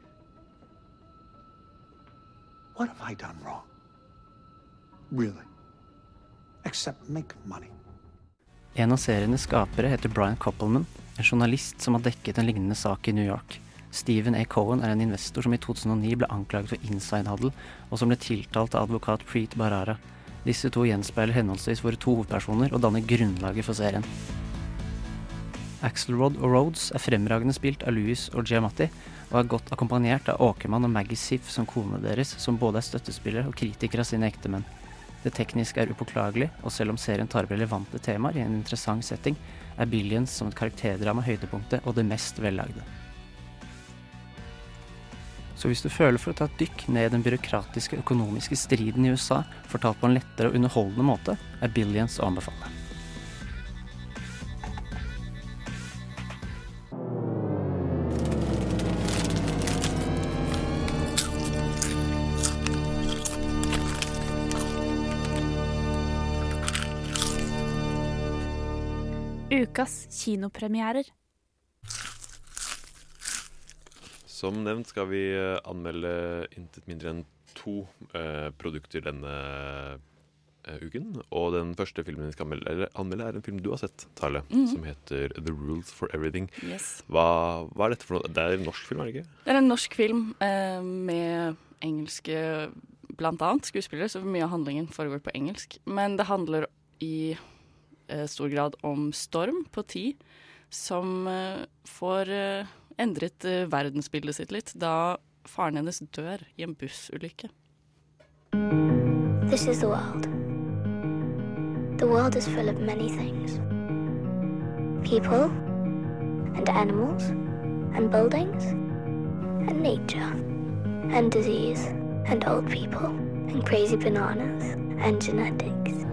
What have I done wrong? Really? Except make money. En av serienes skapere heter Brian Koppelman, en journalist som har dekket en lignende sak i New York. Stephen A. Cohen er en investor som i 2009 ble anklaget for insidehandel, og som ble tiltalt av advokat Preet Barara. Disse to gjenspeiler henholdsvis våre to hovedpersoner og danner grunnlaget for serien. Axelrod og Rhodes er fremragende spilt av Louis og Giamatti, og er godt akkompagnert av Åkermann og Maggie Siff som kone deres, som både er støttespillere og kritikere av sine ektemenn. Det tekniske er upåklagelig, og selv om serien tar opp relevante temaer i en interessant setting, er Billions som et karakterdrama høydepunktet og det mest vellagde. Så hvis du føler for å ta et dykk ned i den byråkratiske økonomiske striden i USA, fortalt på en lettere og underholdende måte, er Billions å anbefale. Ukas kinopremierer. Som nevnt skal vi eh, anmelde intet mindre enn to eh, produkter denne eh, uken. Og den første filmen vi skal anmelde, eller, anmelde er en film du har sett, Tale, Mhm. som heter The Rules for Everything. Yes. Hva, hva er dette for noe? Det er en norsk film, er det ikke? Det er en norsk film eh, med engelske blant annet skuespillere, så mye av handlingen foregår på engelsk. Men det handler i stor grad om Storm på ti, som eh, får eh, endret eh, verdensbildet sitt litt da faren hennes dør i en bussulykke. This is the world. The world is full of many things people, and animals, and buildings, and nature, and disease, and old people, and crazy bananas, and genetics,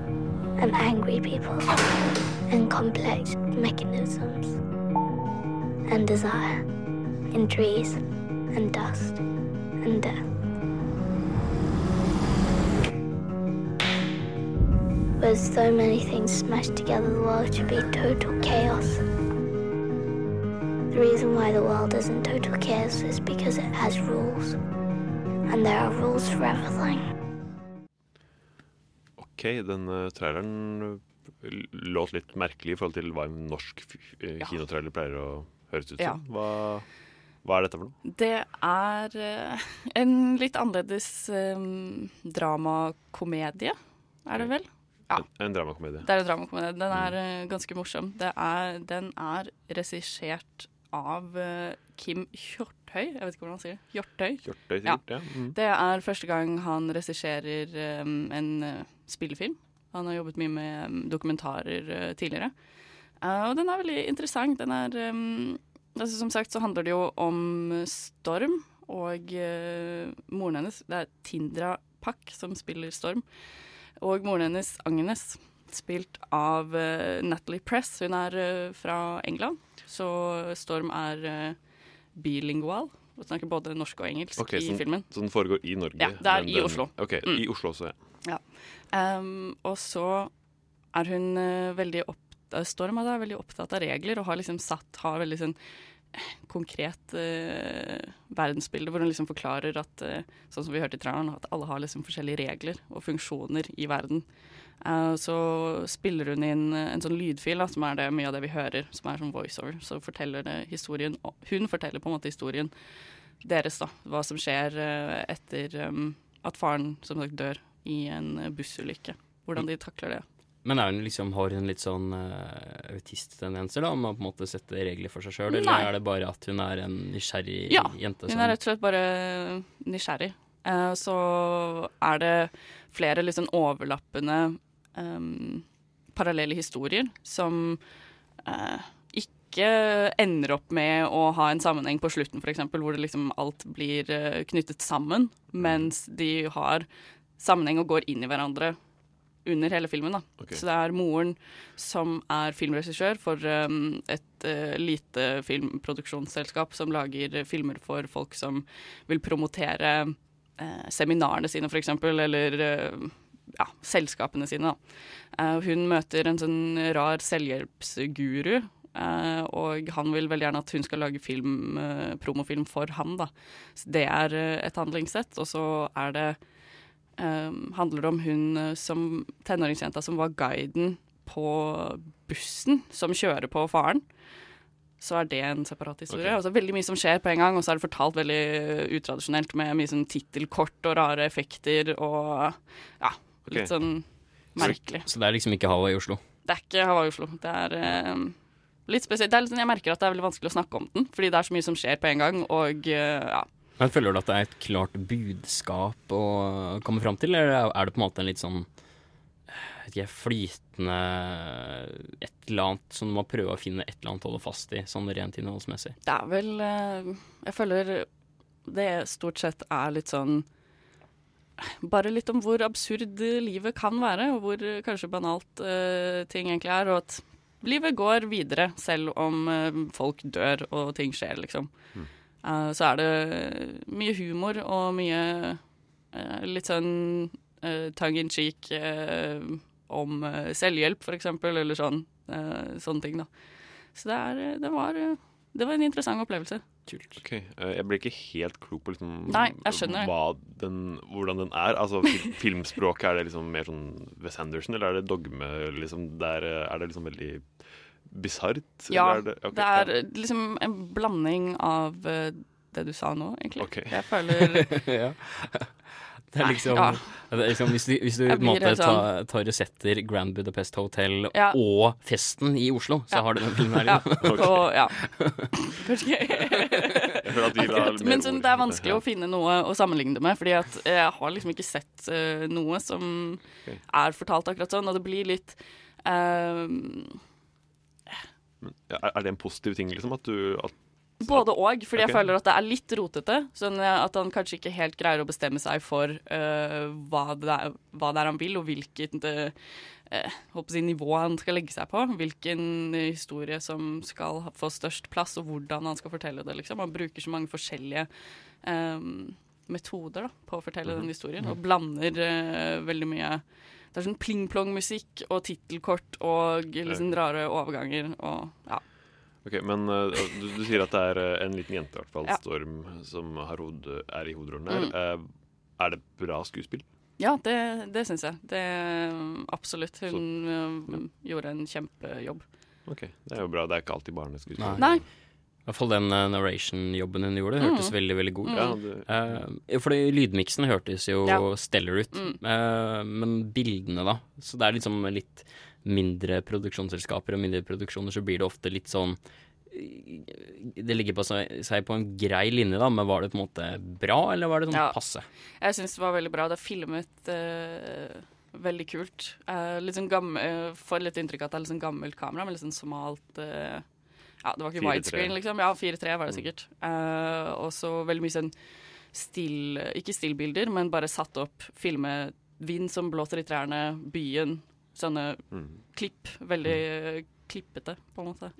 and angry people, and complex mechanisms, and desire, and trees, and dust, and death. With so many things smashed together, the world should be total chaos. The reason why the world is in total chaos is because it has rules. And there are rules for everything. Ok, den eh, traileren låt litt merkelig i forhold til hva en norsk eh, kinotrailer pleier å høres ut som. Ja. Hva, hva er dette for noe? Det er eh, en litt annerledes um, dramakomedie, er det vel? Ja. En, en dramakomedie. Det er en dramakomedie. Den er eh, ganske morsom. Det er, den er regissert av Kim Kim Hjorthøy. Jeg vet ikke hvordan man sier det. Hjortøy. Hjortøy, sikkert, ja. Mm. Det er første gang han regisserer um, en uh, spillefilm. Han har jobbet mye med um, dokumentarer uh, tidligere. Uh, og den er veldig interessant. Den er um, altså, Som sagt så handler det jo om Storm og uh, moren hennes. Det er Tindra Pak som spiller Storm. Og moren hennes, Agnes, spilt av uh, Natalie Press. Hun er uh, fra England, så Storm er bilingual. Og snakker både norsk og engelsk okay, i sånn, filmen. så den foregår i Norge? Ja, det er i den- Oslo. Ok, Mm. i Oslo også, ja. Ja. Um, og så er hun uh, veldig opptatt Storm altså, er veldig opptatt av regler og har liksom satt har veldig sånn eh, konkret uh, verdensbilde hvor hun liksom forklarer at uh, sånn som vi hørte i traileren, at alle har liksom forskjellige regler og funksjoner i verden. Eh, så spiller hun inn eh, en sånn lydfil, da, som er det mye av det vi hører, som er sånn voiceover. Så forteller det historien Hun forteller på en måte historien deres, da. Hva som skjer eh, etter um, at faren som sagt dør i en eh, bussulykke. Hvordan de takler det. Men hun liksom, har hun litt sånn uh, autisttendenser, da? Om å på en måte sette regler for seg sjøl, eller er det bare at hun er en nysgjerrig Ja, jente? hun er rett og slett bare nysgjerrig. Uh, så er det flere sånn overlappende um, parallelle historier som uh, ikke ender opp med å ha en sammenheng på slutten, f.eks., hvor det liksom alt blir uh, knyttet sammen, mens de har sammenheng og går inn i hverandre under hele filmen. da. Okay. Så det er moren som er filmregissør for um, et uh, lite filmproduksjonsselskap som lager filmer for folk som vil promotere uh, seminarene sine, f.eks., eller uh, ja, selskapene sine. Da. Uh, hun møter en sånn rar selvhjelpsguru. uh, og han vil veldig gjerne at hun skal lage film, uh, promofilm for ham. Da. Så det er et handlingssett. Og så er det um, handler det om hun som tenåringsjenta som var guiden på bussen som kjører på faren. Så er det en separat historie. Ok. Altså veldig mye som skjer på en gang, og så er det fortalt veldig utradisjonelt med mye sånn tittelkort og rare effekter og ja, litt sånn merkelig. Så det er liksom ikke Hawaii i Oslo? Det er ikke Hawaii Oslo. Det er eh, litt spesielt. Er sånn, jeg merker at det er veldig vanskelig å snakke om den, fordi det er så mye som skjer på en gang, og eh, ja. Men Føler du at det er et klart budskap å komme fram til, eller er det på en måte en litt sånn ikke, flytende et eller annet som du må prøve å finne et eller annet å holde fast i, sånn rent innholdsmessig? Det er vel eh, Jeg føler det stort sett er litt sånn Bare litt om hvor absurd livet kan være, og hvor eh, kanskje banalt uh, ting egentlig er. Og at livet går videre selv om uh, folk dør og ting skjer, liksom. Eh, så er det mye humor og mye litt sånn uh, tongue in cheek om selvhjelp, for eksempel, eller sånn. sånne ting, da. Så det, er, det, var, det var en interessant opplevelse. Ok, eh, Jeg blir ikke helt klok på liksom Nei, jeg skjønner. hva den, hvordan den er. Altså, fil- Filmspråket, er det liksom mer sånn Wes Anderson, eller er det dogme? Liksom, der, eh, er det liksom veldig bisart? Ja, eller er det, okay, det er ja. liksom en blanding av eh, det du sa nå, egentlig. Okay. Jeg føler ja. Det er Nei, liksom, ja. det er liksom Hvis du, hvis du måte sånn. tar, tar og setter Grand Budapest Hotel Ja. og festen i Oslo, så Ja. har du den filmen her. Ja, liksom. Akkurat. Men sånn, det er vanskelig å finne noe å sammenligne det med, fordi at jeg har liksom ikke sett uh, noe som er fortalt akkurat sånn, og det blir litt ehm, Ja, er- er det en positiv ting, liksom? At du at, Både og, fordi okay. jeg føler at det er litt rotete. Sånn at han kanskje ikke helt greier å bestemme seg for uh, hva, det er, hva det er han vil, og hvilket uh, å nivå han skal legge seg på. Hvilken historie som skal få størst plass, og hvordan han skal fortelle det. Liksom. Han bruker så mange forskjellige um, metoder da, på å fortelle Mhm. den historien, og blander uh, veldig mye Det er sånn pling-plong-musikk og tittelkort og liksom rare overganger og ja. Ok, Men uh, du, du sier at det er uh, en liten jente, i hvert fall, Ja. Storm, som har hode, er i hovedrollen her. Mm. Uh, er det bra skuespill? Ja, det, det syns jeg. Det, absolutt. Hun øh, gjorde en kjempejobb. Ok, Det er jo bra. Det er ikke alltid barneskuespill. Nei. I hvert fall den uh, narration-jobben hun gjorde, hørtes Mm. veldig veldig god ut. Mm. Ja, Eh, fordi lydmiksen hørtes jo Ja. stellar ut, Mm. Men bildene, da. Så det er liksom litt mindre produksjonsselskaper og mindre produksjoner, så blir det ofte litt sånn Det ligger på seg, på en grei linje, da, men var det på en måte bra, eller var det sånn Ja. passe? Jeg syns det var veldig bra. Det er filmet uh, veldig kult. Uh, litt sånn gammel, uh, Får litt inntrykk av at det er litt sånn gammelt kamera, med litt sånn smalt uh, Ja, det var ikke widescreen, liksom. Ja, 4-3 var det sikkert. Uh, og så veldig mye sånn still Ikke stillbilder, men bare satt opp, filme vind som blåser i trærne, byen. Sånne klipp. Veldig mm. klippete, på en måte.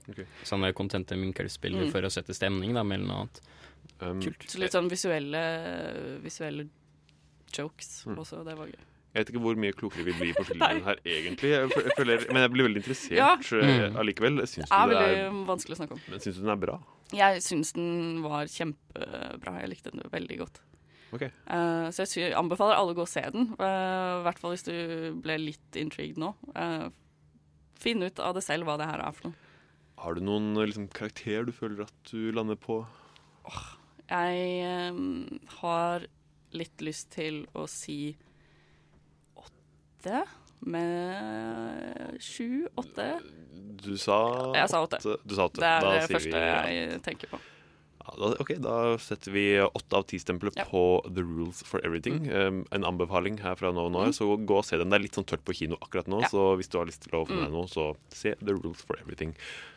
Sånne kontente Minkel-spillere Mm. for å sette stemning, da, mellom noe annet. Um, Kult. Så litt sånn visuelle, visuelle jokes Mm. også. Det var gøy. Jeg vet ikke hvor mye klokere vi blir på filmen her, egentlig. Jeg føler, men jeg blir veldig interessert Ja. eh, Mm. allikevel. Syns Det er du det veldig er, vanskelig å snakke om. men syns du den er bra? Jeg syns den var kjempebra. Jeg likte den veldig godt. Ok. Uh, så jeg anbefaler alle å gå og se den. I hvert fall hvis du ble litt intrigued nå. Uh, finn ut av det selv hva det her er for noe. Har du noen liksom, karakter du føler at du lander på? Jeg um, har litt lyst til å si åtte med sju, åtte. Du sa Jeg sa åtte. Du sa åtte. Det er Da det første jeg tenker på. Ja, da, ok, da setter vi åtte av ti-stempelet på The Rules for Everything. Mm. Um, en anbefaling her fra nå og nå, så gå og se den. Det er litt sånn tørt på kino akkurat nå, Ja. så hvis du har lyst til å få med Mm. deg noe, så se The Rules for Everything.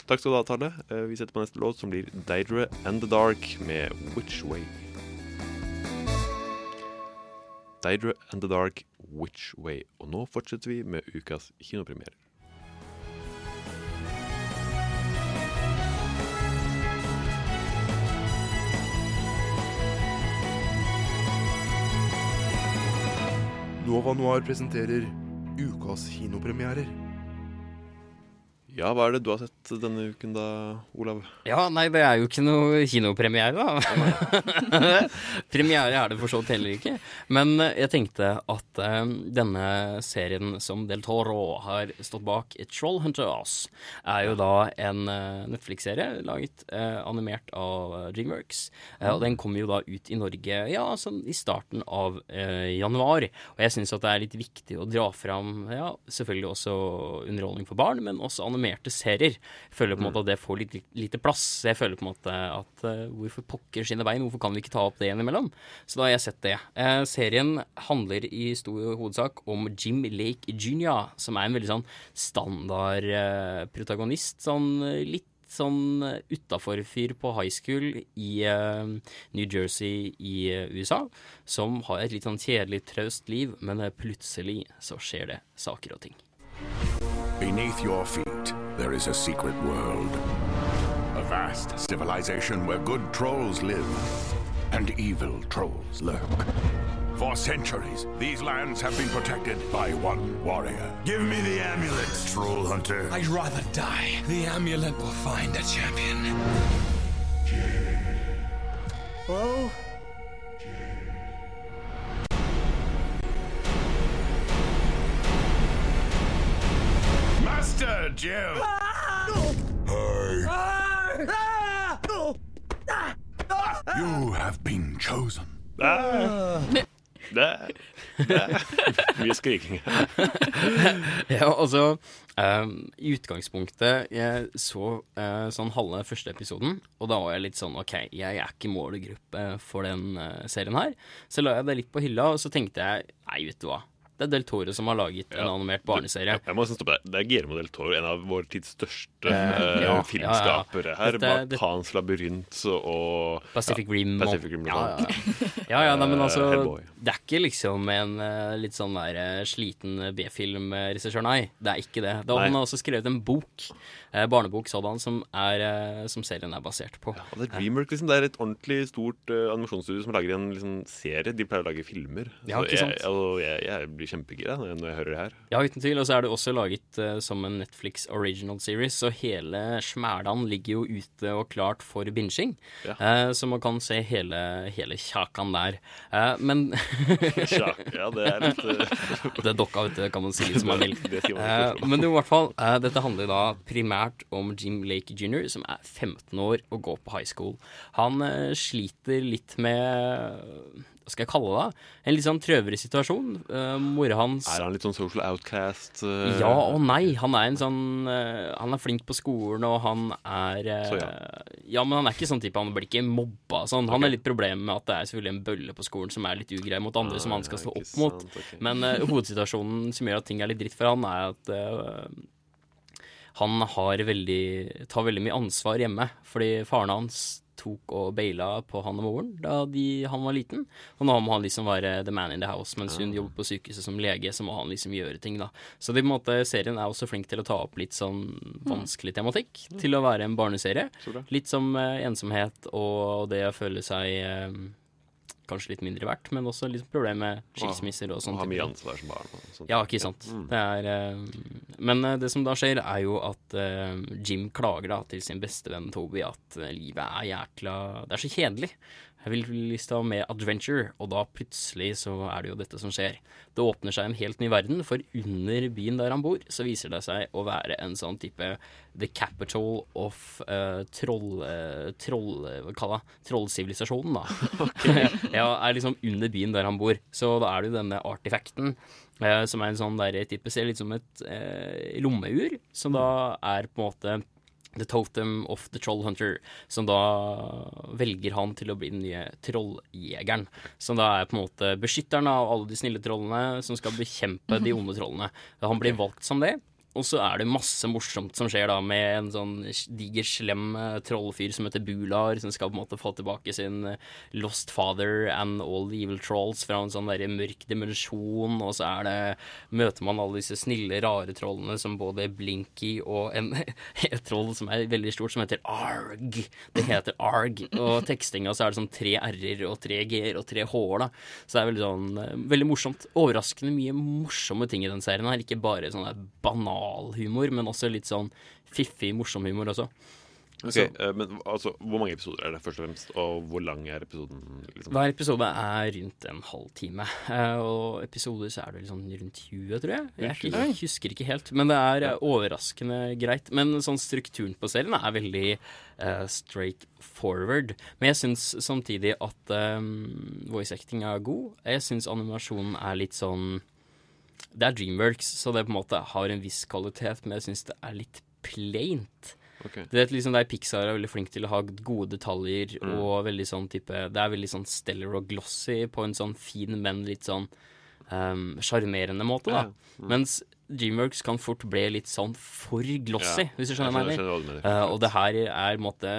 Takk skal du ha, Tarle. Uh, vi setter på neste låt, som blir Deidre and the Dark med Which Way. Deidre and the Dark, Which Way. Og nå fortsetter vi med ukas kinopremierer. Nova Noir presenterer ukas kinopremierer. Ja, hva er det du har sett denne uken da, Olav? Ja, nei, det er jo ikke noe kinopremiere, da. Premiere er det for så vidt heller ikke. Men eh, jeg tenkte at eh, denne serien som Del Toro har stått bak, Trollhunters, er jo da en uh, Netflix-serie laget uh, animert av eh, Dreamworks. Og den kommer jo da ut i Norge ja, sånn i starten av januar. Og jeg syns at det er litt viktig å dra fram ja, selvfølgelig også underholdning for barn, men også animerte serier. Jeg føler på en måte at det får litt lite plass. Jeg føler på en måte at uh, hvorfor pokker sine bein? Hvorfor kan vi ikke ta opp det innimellom? Så da har jeg sett det. Uh, serien handler i stor hovedsak om Jim Lake Jr., som er en veldig sånn standard uh, protagonist. Sånn litt sånn utafor-fyr på high school i uh, New Jersey i uh, USA, som har et litt sånn kjedelig, traust liv, men uh, plutselig så skjer det saker og ting. Beneath your feet, there is a secret world. A vast civilization where good trolls live and evil trolls lurk. For centuries, these lands have been protected by one warrior. Give me the amulet, troll hunter. I'd rather die. The amulet will find a champion. Hello? Master Jim! You have been chosen. Mye skriking. ja, altså um, I utgangspunktet Jeg så uh, sånn halve første episoden, og da var jeg litt sånn OK, jeg er ikke målgruppe for den uh, serien her. Så la jeg det litt på hylla, og så tenkte jeg nei, vet du hva. Det er Del Toro som har laget en animert barneserie. Jeg må nesten stoppe deg. Det er Guillermo del Toro, en av vår tids største Eh, eh, ja, filmskapere ja, ja. her. Dette- bak hans labyrint og Pacific ja, Rim Pacific Rim Ja, og- ja, Ja, ja, nei, men Eh, altså Hellboy. Det er ikke liksom en eh, litt sånn der eh, sliten B-filmregissør, nei. Det er ikke det. Da, han har også skrevet en bok, eh, barnebok sådan, som, er, eh, som serien er basert på. Ja, det er Dreamwork, liksom. Det er et ordentlig stort eh, animasjonsstudio som lager en liksom, serie. De pleier å lage filmer. Ja, ikke sant? Jeg, og jeg, jeg blir kjempegira når jeg hører det her. Ja, uten tvil. Og så er det også laget eh, som en Netflix original series, så hele smælan ligger jo ute og klart for binging. Eh, så man kan se hele, hele kjakan der. Eh, men Kjak, ja, det er litt, Det er dokka, vet du, kan man si litt som man vil. Eh, men i hvert fall, dette handler da primært om Jim Lake jr., som er 15 år og går på high school. Han eh, sliter litt med hva skal jeg kalle det? En litt sånn trøvere situasjon. Uh, Mora hans Er han litt sånn social outcast? Uh... Ja og nei. Han er en sånn uh, Han er flink på skolen, og han er eh, Så ja. ja. men han er ikke sånn type Han blir ikke mobba sånn. Han har litt problemer med at det er selvfølgelig en bølle på skolen som er litt ugrei mot andre, som han skal stå opp mot. Okay. Men eh, hovedsituasjonen som gjør at ting er litt dritt for han, er at eh, han har veldig, tar veldig mye ansvar hjemme, fordi faren hans tok og baila på han og moren da de, han var liten. Og nå må han liksom være the man in the house, mens hun jobber på sykehuset som lege, så må han liksom gjøre ting, da. Så det, på en måte, serien er også flink til å ta opp litt sånn vanskelig tematikk, til å være en barneserie. Litt som eh, ensomhet og det å føle seg eh, kanskje litt mindre verdt, men også litt problem med skilsmisser og sånt. Ha mye ansvar som barn. Ja, ikke sant. Mm. Det er, eh, men eh, det som da skjer, er jo at eh, Jim klager da til sin bestevenn Toby at livet er jækla Det er så kjedelig. Jeg vil lyst til å ha med adventure, og da plutselig så er det jo dette som skjer. Det åpner seg en helt ny verden, for under byen der han bor, så viser det seg å være en sånn type the capital of uh, troll... Uh, troll hva kaller jeg Trollsivilisasjonen, da. ja, er liksom under byen der han bor. Så da er det jo denne artifacten, Uh, som er en sånn der type Ser litt som et eh, lommeur, som da er på en måte The Totem of the Troll Hunter, som da velger han til å bli den nye trolljegeren. Som da er på en måte beskytteren av alle de snille trollene, som skal bekjempe de onde trollene. Han blir valgt som det. Og så er det masse morsomt som skjer da med en sånn diger, slem eh, trollfyr som heter Bular, som skal på en måte få tilbake sin eh, Lost Father and All the Evil Trolls fra en sånn der mørk dimensjon. Og så er det, møter man alle disse snille, rare trollene som både Blinky og en, et troll som er veldig stort, som heter Arg. Det heter Arg. Og tekstinga så er det sånn tre r-er og tre g-er og tre h-er, da. Så det er veldig sånn eh, veldig morsomt. Overraskende mye morsomme ting i den serien her. Ikke bare sånn der banal humor, men også litt sånn fiffig, morsom humor også. Ok, Så- eh, men altså, Hvor mange episoder er det, først og fremst? Og hvor lang er episoden? Liksom? Hver episode er rundt en halv time. eh, Og episoder så er det sånn rundt 20, tror jeg. Jeg, ikke, jeg husker ikke helt. Men det er eh, overraskende greit. Men sånn strukturen på serien er veldig uh, straight forward. Men jeg syns samtidig at um, voice acting er god. Jeg syns animasjonen er litt sånn Det er Dreamworks, så det på en måte har en viss kvalitet, men jeg syns det er litt plaint. Okay. Du vet liksom der Pixar er veldig flink til å ha gode detaljer Mm. og veldig sånn type Det er veldig sånn stellar og glossy på en sånn fin, men litt sånn sjarmerende um, måte, da. Ja, mm. Mens Dreamworks kan fort bli litt sånn for glossy, Ja, hvis du skjønner hva jeg mener. Eh, og det her er måte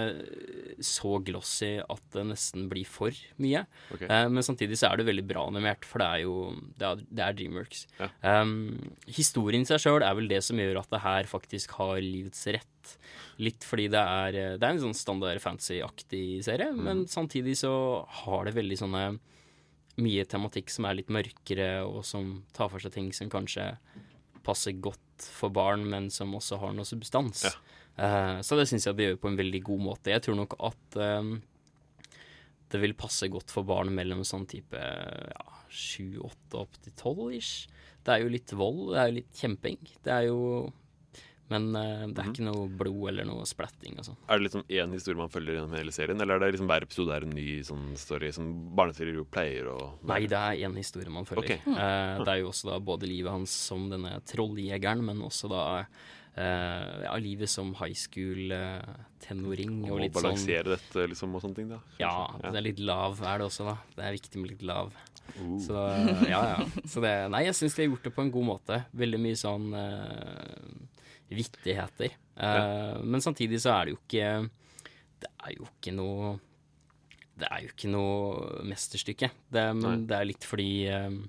så glossy at det nesten blir for mye. Okay. Uh, men samtidig så er det veldig bra animert, for det er jo Det er, det er Dreamworks. Um, historien i seg sjøl er vel det som gjør at det her faktisk har livets rett. Litt fordi det er eh, Det er en sånn standard fancy-aktig serie, men samtidig så har det veldig sånne mye tematikk som er litt mørkere, og som tar for seg ting som kanskje passer godt for barn, men som også har noe substans. Eh, så det syns jeg de gjør på en veldig god måte. Jeg tror nok at eh, det vil passe godt for barn mellom sånn type ja, sju, åtte opp til tolv ish. Det er jo litt vold, det er jo litt kjemping. Det er jo Men uh, det er ikke noe blod eller noe splatting og sånn. Er det liksom én historie man følger gjennom hele serien, eller er det liksom hver episode er en ny sånn story som barneserier jo pleier å Nei, det er én historie man følger. Ok. Uh, det er jo også da både livet hans som denne trolljegeren, men også da Uh, ja, livet som high school-tenåring. Og og litt sånn balansere dette liksom og sånne ting, da. Ja, det er litt lav er det også, da. Det er viktig med litt lav. Uh. Så ja, ja. Så det, nei, jeg syns de har gjort det på en god måte. Veldig mye sånn eh, vittigheter. Ja. Men samtidig så er det jo ikke Det er jo ikke noe Det er jo ikke noe mesterstykke. Det, men det er litt fordi eh,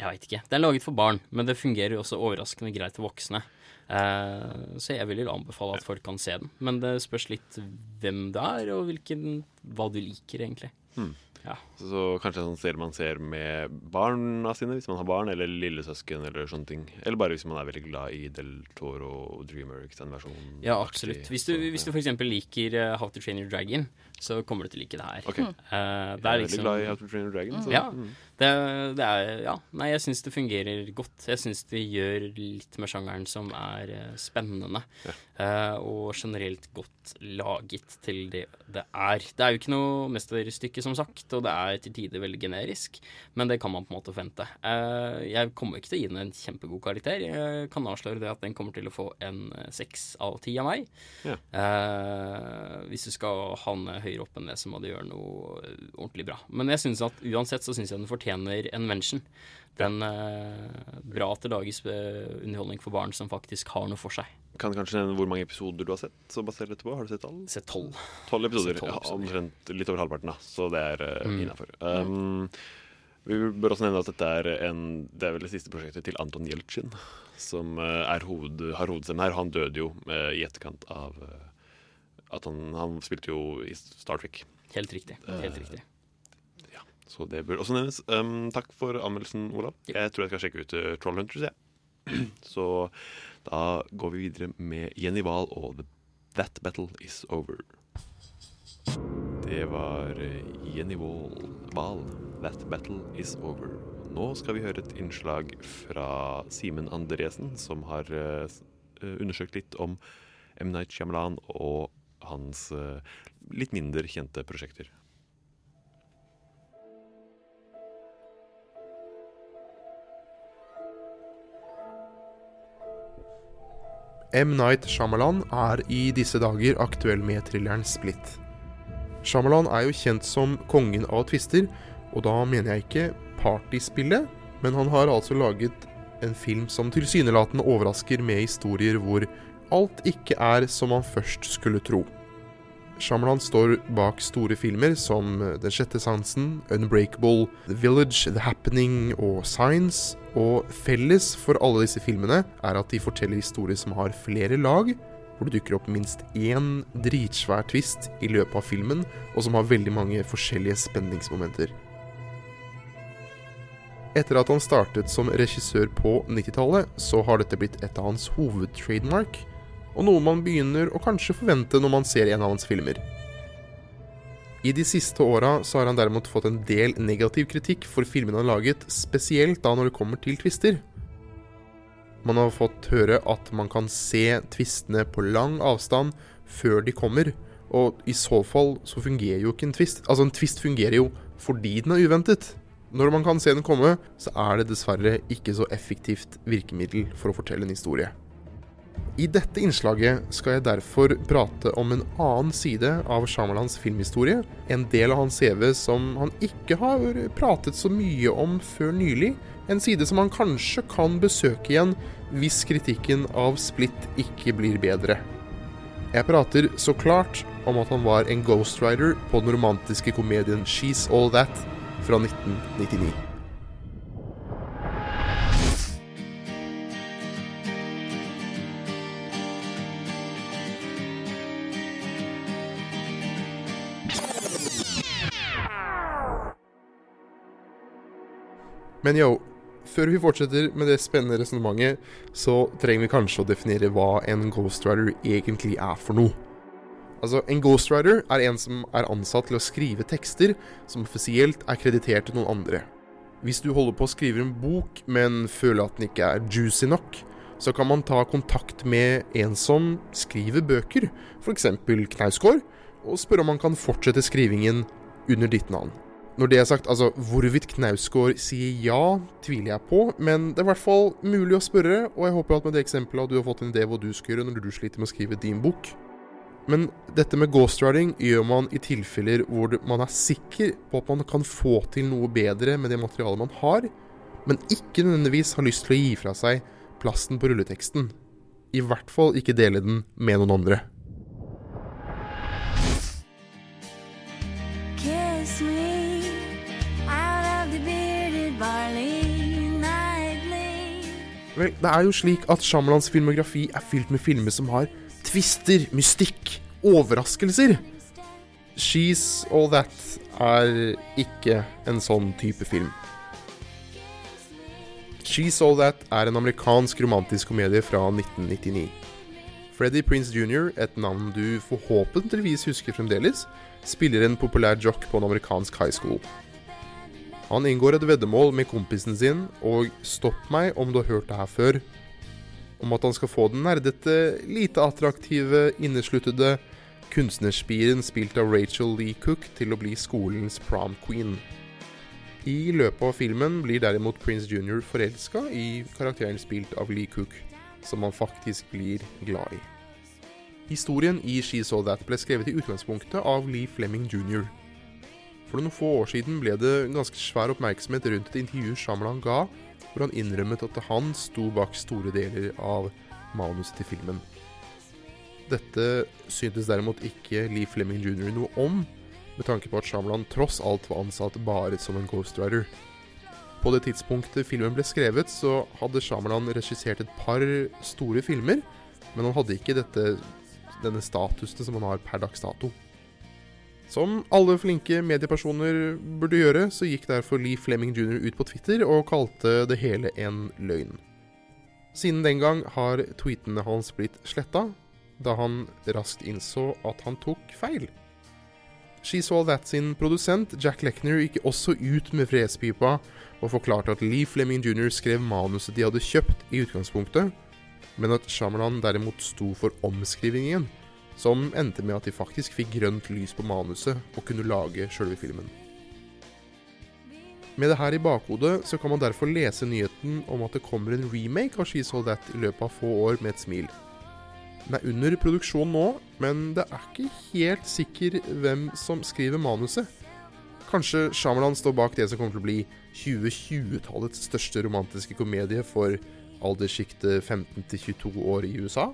Jeg veit ikke. Det er laget for barn, men det fungerer jo også overraskende greit for voksne. Eh, så jeg vil jo anbefale at folk kan se den. Men det spørs litt hvem det er, og hvilken, hva du liker, egentlig. Hmm. Ja. Så kanskje en sånn serie man ser med barna sine, hvis man har barn, eller lillesøsken, eller sånne ting. Eller bare hvis man er veldig glad i Del Toro og Dreamworks, den versjonen. Ja, absolutt. Hvis du, hvis du f.eks. liker uh, How to Train Your Dragon, så kommer du til å like det her. Ok. Eh, Jeg er det er veldig liksom glad i How to Train Your Dragon, så- Ja. Det, det er Ja. Nei, jeg syns det fungerer godt. Jeg syns det gjør litt med sjangeren som er eh, spennende. Uh, og generelt godt laget til det det er. Det er jo ikke noe mesterstykke, som sagt, og det er til tider veldig generisk, men det kan man på en måte forvente. Uh, jeg kommer ikke til å gi den en kjempegod karakter. Jeg kan avsløre det at den kommer til å få en seks av ti av meg. Ja. Uh, hvis du skal havne høyere opp enn det, så må du gjøre noe ordentlig bra. Men jeg synes at uansett så syns jeg den fortjener en mention. Den eh, Bra det lages eh, underholdning for barn som faktisk har noe for seg. Kan kanskje nevne hvor mange episoder du har sett? Så basert dette på? Har du sett alle? Sett tolv. Tolv episoder. Ja, omtrent litt over halvparten, da. Så det er uh, Mm. innafor. Um, vi bør også nevne at dette er en Det er vel det siste prosjektet til Anton Jeltsin, som eh, er hoved, har hovedstemmen her. Han døde jo uh, i etterkant av uh, at han, han spilte jo i Star Trek. Helt riktig. Helt riktig. Ja, så det burde også nevnes. Um, takk for anmeldelsen, Olav. Jeg tror jeg skal sjekke ut uh, Trollhunters, jeg. så da går vi videre med Jenny Wahl og The That Battle Is Over. Det var eh, Jenny Wahl, That Battle Is Over. Nå skal vi høre et innslag fra Simen Andresen, som har uh, eh, undersøkt litt om M. Night Shyamalan og hans uh, litt mindre kjente prosjekter. M. Night Shyamalan er i disse dager aktuell med thrilleren Split. Shyamalan er jo kjent som kongen av twister, og da mener jeg ikke partyspillet, men han har altså laget en film som tilsynelatende overrasker med historier hvor alt ikke er som man først skulle tro. Shyamalan står bak store filmer som Den sjette sansen, Unbreakable, The Village, The Happening og Science. Og felles for alle disse filmene er at de forteller historier som har flere lag, hvor det dukker opp minst én dritsvær twist i løpet av filmen, og som har veldig mange forskjellige spenningsmomenter. Etter at han startet som regissør på 90-tallet, så har dette blitt et av hans hovedtrademark, og noe man begynner å kanskje forvente når man ser en av hans filmer. I de siste åra har han derimot fått en del negativ kritikk for filmene han har laget, spesielt da når det kommer til tvister. Man har fått høre at man kan se tvistene på lang avstand før de kommer, og i så fall så fungerer jo ikke en tvist. Altså, en tvist fungerer jo fordi den er uventet. Når man kan se den komme, så er det dessverre ikke så effektivt virkemiddel for å fortelle en historie. I dette innslaget skal jeg derfor prate om en annen side av Shyamalans filmhistorie. En del av hans CV som han ikke har pratet så mye om før nylig. En side som han kanskje kan besøke igjen hvis kritikken av Split ikke blir bedre. Jeg prater så klart om at han var en ghostwriter på den romantiske komedien She's All That fra 1999. Men yo, før vi fortsetter med det spennende resonnementet, så trenger vi kanskje å definere hva en ghostwriter egentlig er for noe. Altså, En ghostwriter er en som er ansatt til å skrive tekster som offisielt er kreditert til noen andre. Hvis du holder på å skrive en bok, men føler at den ikke er juicy nok, så kan man ta kontakt med en som skriver bøker, f.eks. Knausgård, og spørre om han kan fortsette skrivingen under ditt navn. Når det er sagt, altså hvorvidt Knausgård sier ja, tviler jeg på, men det er i hvert fall mulig å spørre, og jeg håper at med det eksempelet du har fått en idé hva du skal gjøre når du sliter med å skrive din bok. Men dette med ghostwriting gjør man i tilfeller hvor man er sikker på at man kan få til noe bedre med det materialet man har, men ikke nødvendigvis har lyst til å gi fra seg plasten på rulleteksten. I hvert fall ikke dele den med noen andre. Vel, det er jo slik at Shyamalans filmografi er fylt med filmer som har twister, mystikk, overraskelser. She's All That er ikke en sånn type film. She's All That er en amerikansk romantisk komedie fra 1999. Freddie Prince Jr., et navn du forhåpentligvis husker fremdeles, spiller en populær jock på en amerikansk high school. Han inngår et veddemål med kompisen sin, og stopp meg om du har hørt det her før, om at han skal få den nerdete, lite attraktive, innesluttede kunstnerspiren spilt av Rachel Lee Cook til å bli skolens prom queen. I løpet av filmen blir derimot Prince Junior forelska i karakteren spilt av Lee Cook, som han faktisk blir glad i. Historien i She Saw That ble skrevet i utgangspunktet av Lee Fleming jr. For noen få år siden ble det ganske svær oppmerksomhet rundt et intervju Shyamalan ga, hvor han innrømmet at han sto bak store deler av manuset til filmen. Dette syntes derimot ikke Lee Fleming jr. noe om, med tanke på at Shyamalan tross alt var ansatt bare som en ghostwriter. På det tidspunktet filmen ble skrevet, så hadde Shyamalan regissert et par store filmer, men han hadde ikke dette, denne statusen som han har per dags dato. Som alle flinke mediepersoner burde gjøre, så gikk derfor Lee Fleming jr. ut på Twitter og kalte det hele en løgn. Siden den gang har tweetene hans blitt sletta, da han raskt innså at han tok feil. She Saw That sin produsent Jack Lechner gikk også ut med fredspipa og forklarte at Lee Fleming jr. skrev manuset de hadde kjøpt i utgangspunktet, men at Shyamalan derimot sto for omskrivingen, som endte med at de faktisk fikk grønt lys på manuset og kunne lage sjølve filmen. Med det her i bakhodet så kan man derfor lese nyheten om at det kommer en remake av She Saw That i løpet av få år med et smil. Den er under produksjon nå, men det er ikke helt sikker hvem som skriver manuset. Kanskje Shyamalan står bak det som kommer til å bli 2020-tallets største romantiske komedie for alderssjiktet 15 22 år i USA?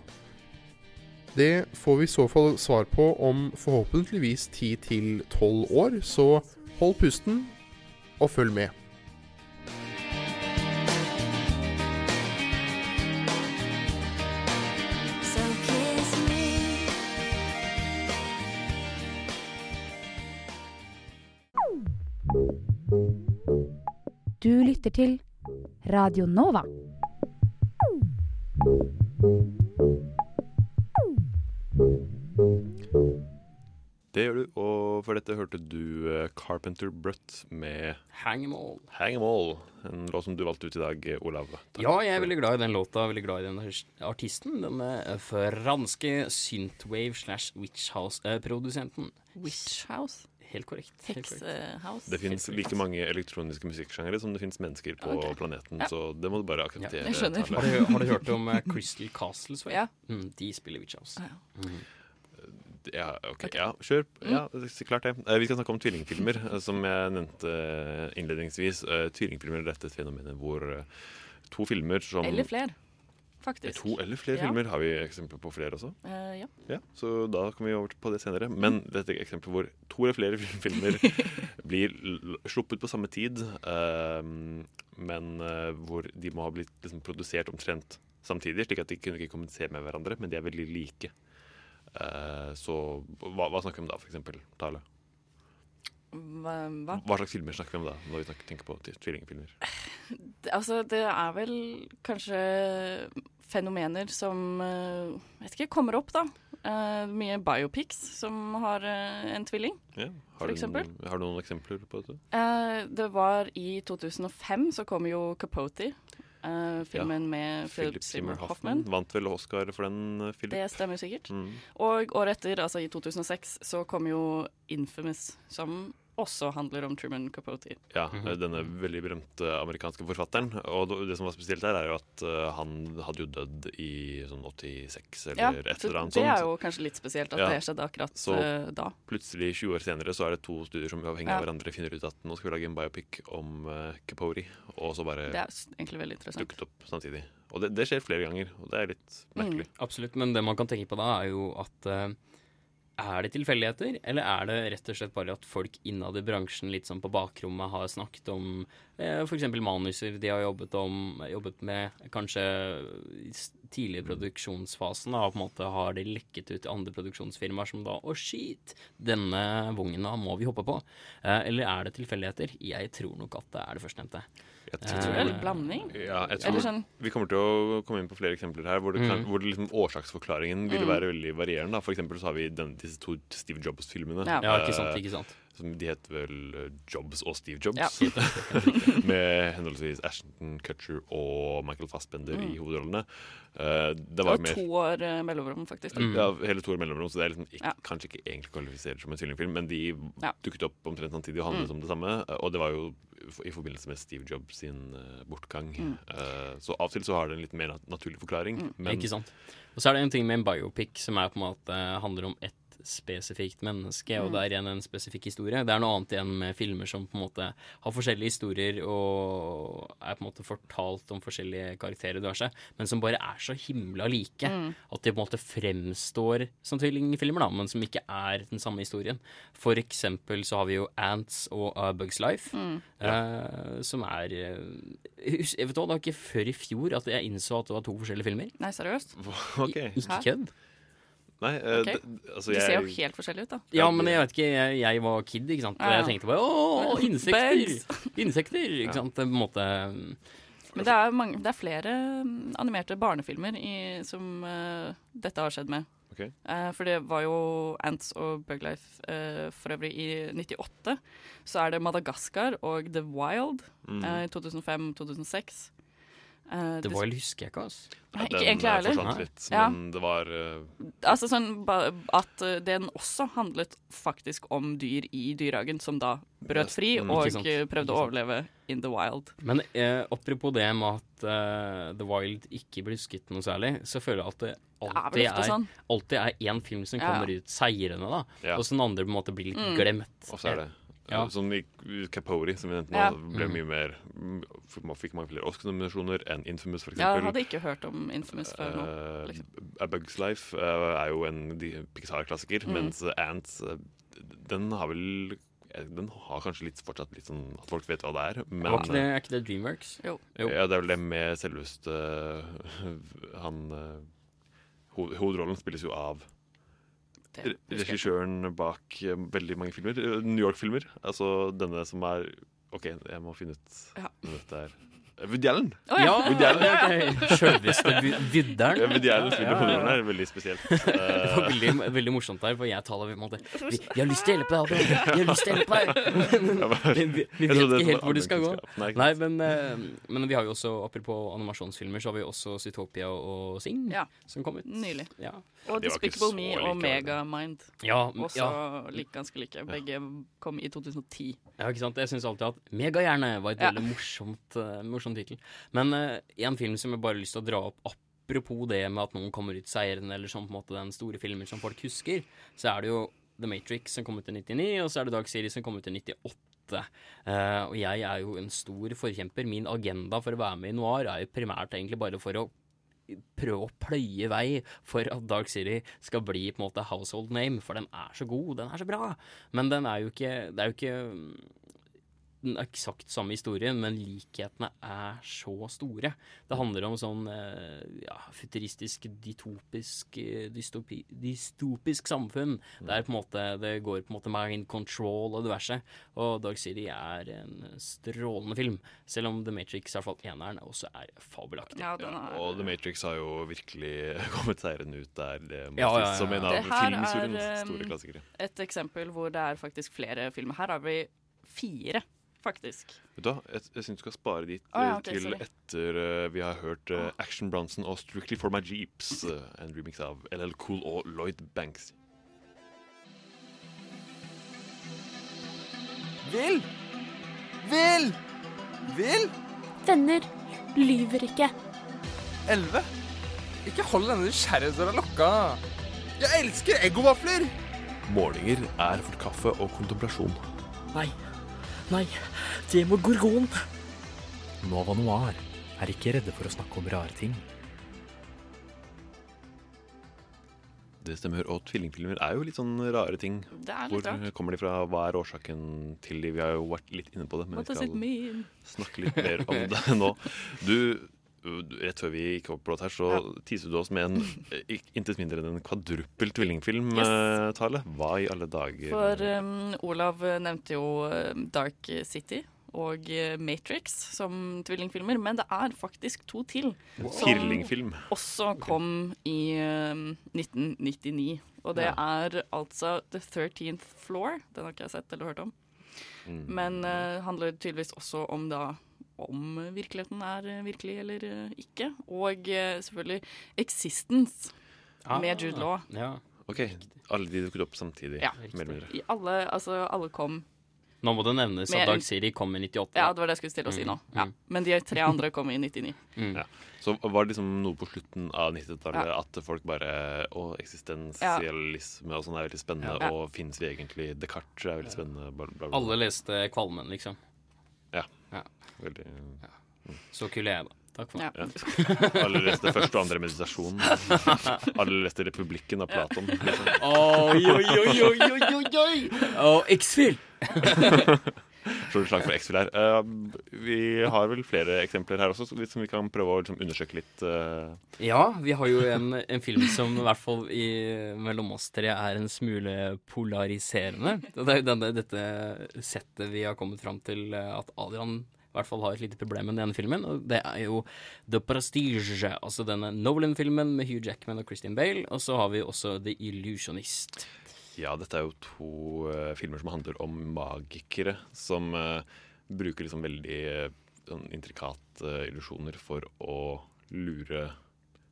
Det får vi i så fall svar på om forhåpentligvis 10-12 år, så hold pusten og følg med. Du lytter til Radio Nova. Det gjør du, og for dette hørte du eh, Carpenter Brutt med Hang 'em all. Hang 'em all. En låt som du valgte ut i dag, eh, Olav. Takk. Ja, jeg er veldig glad i den låta, veldig glad i den artisten. Denne franske synthwave slash witchhouse-produsenten. Witchhouse? Helt korrekt. helt korrekt. Heksehouse? Det fins like mange elektroniske musikksjangere som det fins mennesker på okay. planeten, Ja. så det må du bare akseptere. Ja, Har du, har du hørt om eh, Crystal Castles? Ja. Mm, de spiller Witch House. Mhm. Ja, ok, ja, kjør. Ja, klart det. Eh, Vi skal snakke om tvillingfilmer, eh, som jeg nevnte innledningsvis. Tvillingfilmer er dette fenomenet hvor to filmer som Eller flere, faktisk. To eller flere Ja. filmer. Har vi eksempler på flere også? Uh, ja. Ja, så da kommer vi over på det senere. Men dette er et eksempel hvor to eller flere filmer blir sluppet på samme tid, uh, men uh, hvor de må ha blitt liksom, produsert omtrent samtidig, slik at de kunne ikke kommunisere med hverandre, men de er veldig like. Eh, så hva, hva snakker vi om da, for eksempel? Tale? Hva? hva? Slags filmer snakker vi om da, når vi tenker på tvillingfilmer? Altså, det er vel kanskje fenomener som eh, Jeg vet ikke, kommer opp, da. Eh, mye biopics som har eh, en tvilling, Ja, for har, du, eksempel. har du noen eksempler på dette? Det var i 2005 så kom jo Capote. Uh, filmen med Philip Seymour Hoffman. Vant vel Oscar for den, Philip? Det stemmer sikkert. Mm. Og året etter, altså i 2006, så kom jo Infamous, som også handler om Truman Capote. Ja, eh, denne veldig berømte amerikanske forfatteren. Og det- som var spesielt her, er jo at eh, han hadde jo dødd i sånn 86 eller Ja, et eller annet sånt. det er jo kanskje litt spesielt at Ja. det skjedde akkurat Så eh, da. plutselig, 20 år senere, så er det to studier som uavhengig Ja. av hverandre finner ut at nå skal vi lage en biopic om uh, Capote, og så bare Det er egentlig veldig interessant. dukket opp samtidig. Og det, det skjer flere ganger, og det er litt merkelig. Absolutt, men det man kan tenke på da, er jo at eh, er det tilfeldigheter, eller er det rett og slett bare at folk innad i bransjen litt sånn på bakrommet har snakket om eh, f.eks. manuser de har jobbet, om, jobbet med kanskje tidlig i produksjonsfasen. Da, og på en måte har de lekket ut til andre produksjonsfirmaer som da Å, shit! Denne vogna må vi hoppe på. Eh, eller er det tilfeldigheter? Jeg tror nok at det er det førstnevnte. Jeg tror- det er en blanding? Ja, jeg tror sånn- Vi kommer til å komme inn på flere eksempler her hvor, det kan, Mm. hvor det liksom årsaksforklaringen ville Mm. være veldig varierende. For eksempel så har vi den, disse to Steve Jobs-filmene. Ja. Ja, ikke sant, ikke sant. Som de heter vel eh, Jobs og Steve Jobs. Ja. med henholdsvis Ashton Kutcher og Michael Fassbender i Mm. hovedrollene. Uh, det Det var var mer to år uh, mellomrom, faktisk. ja, hele to år mellomrom, så det er liksom ikke, Ja. kanskje ikke egentlig kvalifisert som en tvillingfilm, men de Ja. dukket opp omtrent samtidig og handlet Mm. om det samme. eh, Og det var jo i forbindelse med Steve Jobs sin eh, bortgang. Mm. Uh, så av og til så har det en litt mer naturlig forklaring. Men Ikke sant. Og så er det en ting med en biopic som er på en måte handler om ett spesifikt menneske, og Mm. det er igjen en spesifikk historie. Det er noe annet igjen med filmer som på en måte har forskjellige historier og er på en måte fortalt om forskjellige karakterer, diverse, men som bare er så himla like Mm. at de på en måte fremstår som tvillingfilmer, da, men som ikke er den samme historien. For eksempel så har vi jo Ants og A Bug's Life, Mm. eh, som er eh, Jeg vet hva, Det var ikke før i fjor at jeg innså at det var to forskjellige filmer. Nei, seriøst? Okay. I- Ikke kødd. Nei, okay. Ok. det- altså De ser jo helt forskjellige ut, da. Ja, men jeg vet ikke, jeg, jeg var kid, ikke sant. Og Ja, ja. jeg tenkte bare åh, insekter! Insekter, ikke sant. På en måte Men det er, mange, det er flere mm, animerte barnefilmer i, som uh, dette har skjedd med. Okay. Uh, for det var jo Ants og Buglife uh, for øvrig i 98. Så er det Madagaskar og The Wild Mm. eh, i 2005-2006. Uh, The Wild husker jeg ikke, altså. Nei, ikke egentlig eh, heller. forsvant litt, Ja. men det var uh... Altså sånn at den også handlet faktisk om dyr i dyrehagen som da brøt fri Mm, og sant. prøvde å overleve in the wild. Men eh, apropos det med at uh, The Wild ikke blir husket noe særlig, så føler jeg at det alltid det er, sånn. alltid er én film som ja. kommer ut seirende, da. Ja. Og så den andre på en måte blir litt Mm. glemt. Og så er det Ja. eh, Som i Capori, som vi nevnte nå, Ja. ble Mm. mye mer Fikk mange flere Oscar-nominasjoner enn Infamous, f.eks. Ja, jeg hadde ikke hørt om Infamous før nå. Eh, liksom. A Bug's Life eh, er jo en Pixar-klassiker, Mm. mens Ants den har vel Den har kanskje litt, fortsatt litt sånn at folk vet hva det er. Men er, ikke det, er ikke det Dreamworks? Jo. Ja, det er vel det med selveste Han Hovedrollen spilles jo av Det regissøren bak eh, veldig mange filmer. eh, New York-filmer. Altså denne som er OK, jeg må finne ut Ja. dette er. Eh, Woody Allen. Å, ja. Woody Allen. ok. Sjølveste Vidderen. Ja, Woody Allen spiller Ja, ja, ja. hovedrollen her. Veldig spesielt. Det Eh, var veldig, veldig morsomt der, for jeg taler på en måte vi, Vi har lyst til å hjelpe deg, Adrian. Vi har lyst til å hjelpe deg. Men vi, vi vet ikke helt hvor det skal gå. Nei, men, men vi har jo også, apropos animasjonsfilmer, så har vi også Zytopia og Sing, Ja. som kom ut. Nylig. Ja. Og Despicable Me og. Megamind. Ja, Også ja. like, ganske like. Begge kom i 2010. Ja, ikke sant? Jeg syns alltid at Megahjerne var et Ja. veldig morsomt, uh, morsomt tittel. Men uh, en film som jeg bare har lyst til å dra opp apropos det med at noen kommer ut seirende, eller sånn på en måte den store filmen som folk husker, så er det jo The Matrix som kom ut i 99, og så er det Dark Series som kom ut i 98. Uh, og jeg er jo en stor forkjemper. Min agenda for å være med i Noir er jo primært egentlig bare for å prøve å pløye vei for at Dark City skal bli på en måte household name, for den er så god, den er så bra. Men den er jo ikke Det er jo ikke den eksakt samme historien, men likhetene er så store. Det handler om sånn eh, ja, futuristisk, dytopisk, eh, dystopi, dystopisk samfunn. Der på en måte det går på en måte mind control og diverse. Og Dark City er en strålende film, selv om The Matrix, i hvert fall eneren, også er fabelaktig. Ja, er... Ja, Og The Matrix har jo virkelig kommet seirende ut der. Det må Ja, ja, sies som en av Det her filmhistoriens er, um, store klassikere. et eksempel hvor det er faktisk flere filmer. Her har vi fire, faktisk. Vet du hva, jeg, jeg syns du skal spare de oh, ja, okay, til sorry. etter uh, vi har hørt uh, Action Bronson og Strictly for my Jeeps. Uh, en remix av LL Cool og Lloyd Banks. Vil! Vil! Vil! Venner lyver ikke. Elleve? Ikke hold denne nysgjerrighetsdøra lukka. Jeg elsker eggovafler! Målinger er for kaffe og kontemplasjon. Nei. Nei, det må gorgon. Nova Noir er ikke redde for å snakke om rare ting. Det stemmer, og tvillingfilmer er jo litt sånn rare ting. Det er litt Hvor rart. kommer de fra? Hva er årsaken til de? Vi har jo vært litt inne på det, men What vi skal snakke litt mer om det nå. Du, rett før vi gikk opp låt her, så teaset du oss med en eh, intet mindre enn en kvadruppel tvillingfilm, Yes. eh, Tale. Hva i alle dager? For um, Olav nevnte jo um, Dark City og Matrix som tvillingfilmer, men det er faktisk to til. Wow. som Også kom i um, 1999. Og det Ja. er altså The 13th Floor. Den har ikke jeg sett eller hørt om. Mm. Men uh, handler tydeligvis også om da om virkeligheten er virkelig eller ikke. Og uh, selvfølgelig Existence Ah, med Jude Law. Ja. OK. Alle de dukket opp samtidig? Ja. Mer eller mindre. I alle, altså, alle kom Nå må det nevnes at Dag City kom i 98. Ja, det var det jeg skulle stille å si Mm, nå. Ja. mm. Men de tre andre kom i 99. Ja. Så var det liksom noe på slutten av 90-tallet Ja. at folk bare Å, eksistensialisme og sånn er veldig spennende, Ja. og fins vi egentlig Descartes er veldig spennende, bla, bla, bla. Alle leste Kvalmen, liksom. Ja. Ja. Veldig Så kul er jeg, da. Takk for meg. Ja. Alle leste første og andre meditasjon. Alle leste Republikken av Platon. liksom. Oi, oi, oi, oi, oi, oi, oi! Og X-Fill! Slår et slag for X-Fill her. Uh, vi har vel flere eksempler her også, som vi kan prøve å liksom, undersøke litt. Uh... Ja, vi har jo en, en film som i hvert fall i, mellom oss tre er en smule polariserende. Det er jo denne, dette settet vi har kommet fram til eh, at Adrian i hvert fall har et lite problem med denne filmen, og det er jo The Prestige, altså denne Nolan-filmen med Hugh Jackman og Christian Bale, og så har vi også The Illusionist. Ja, dette er jo to uh, filmer som handler om magikere som uh, bruker liksom veldig uh, intrikate intrikate illusjoner for å lure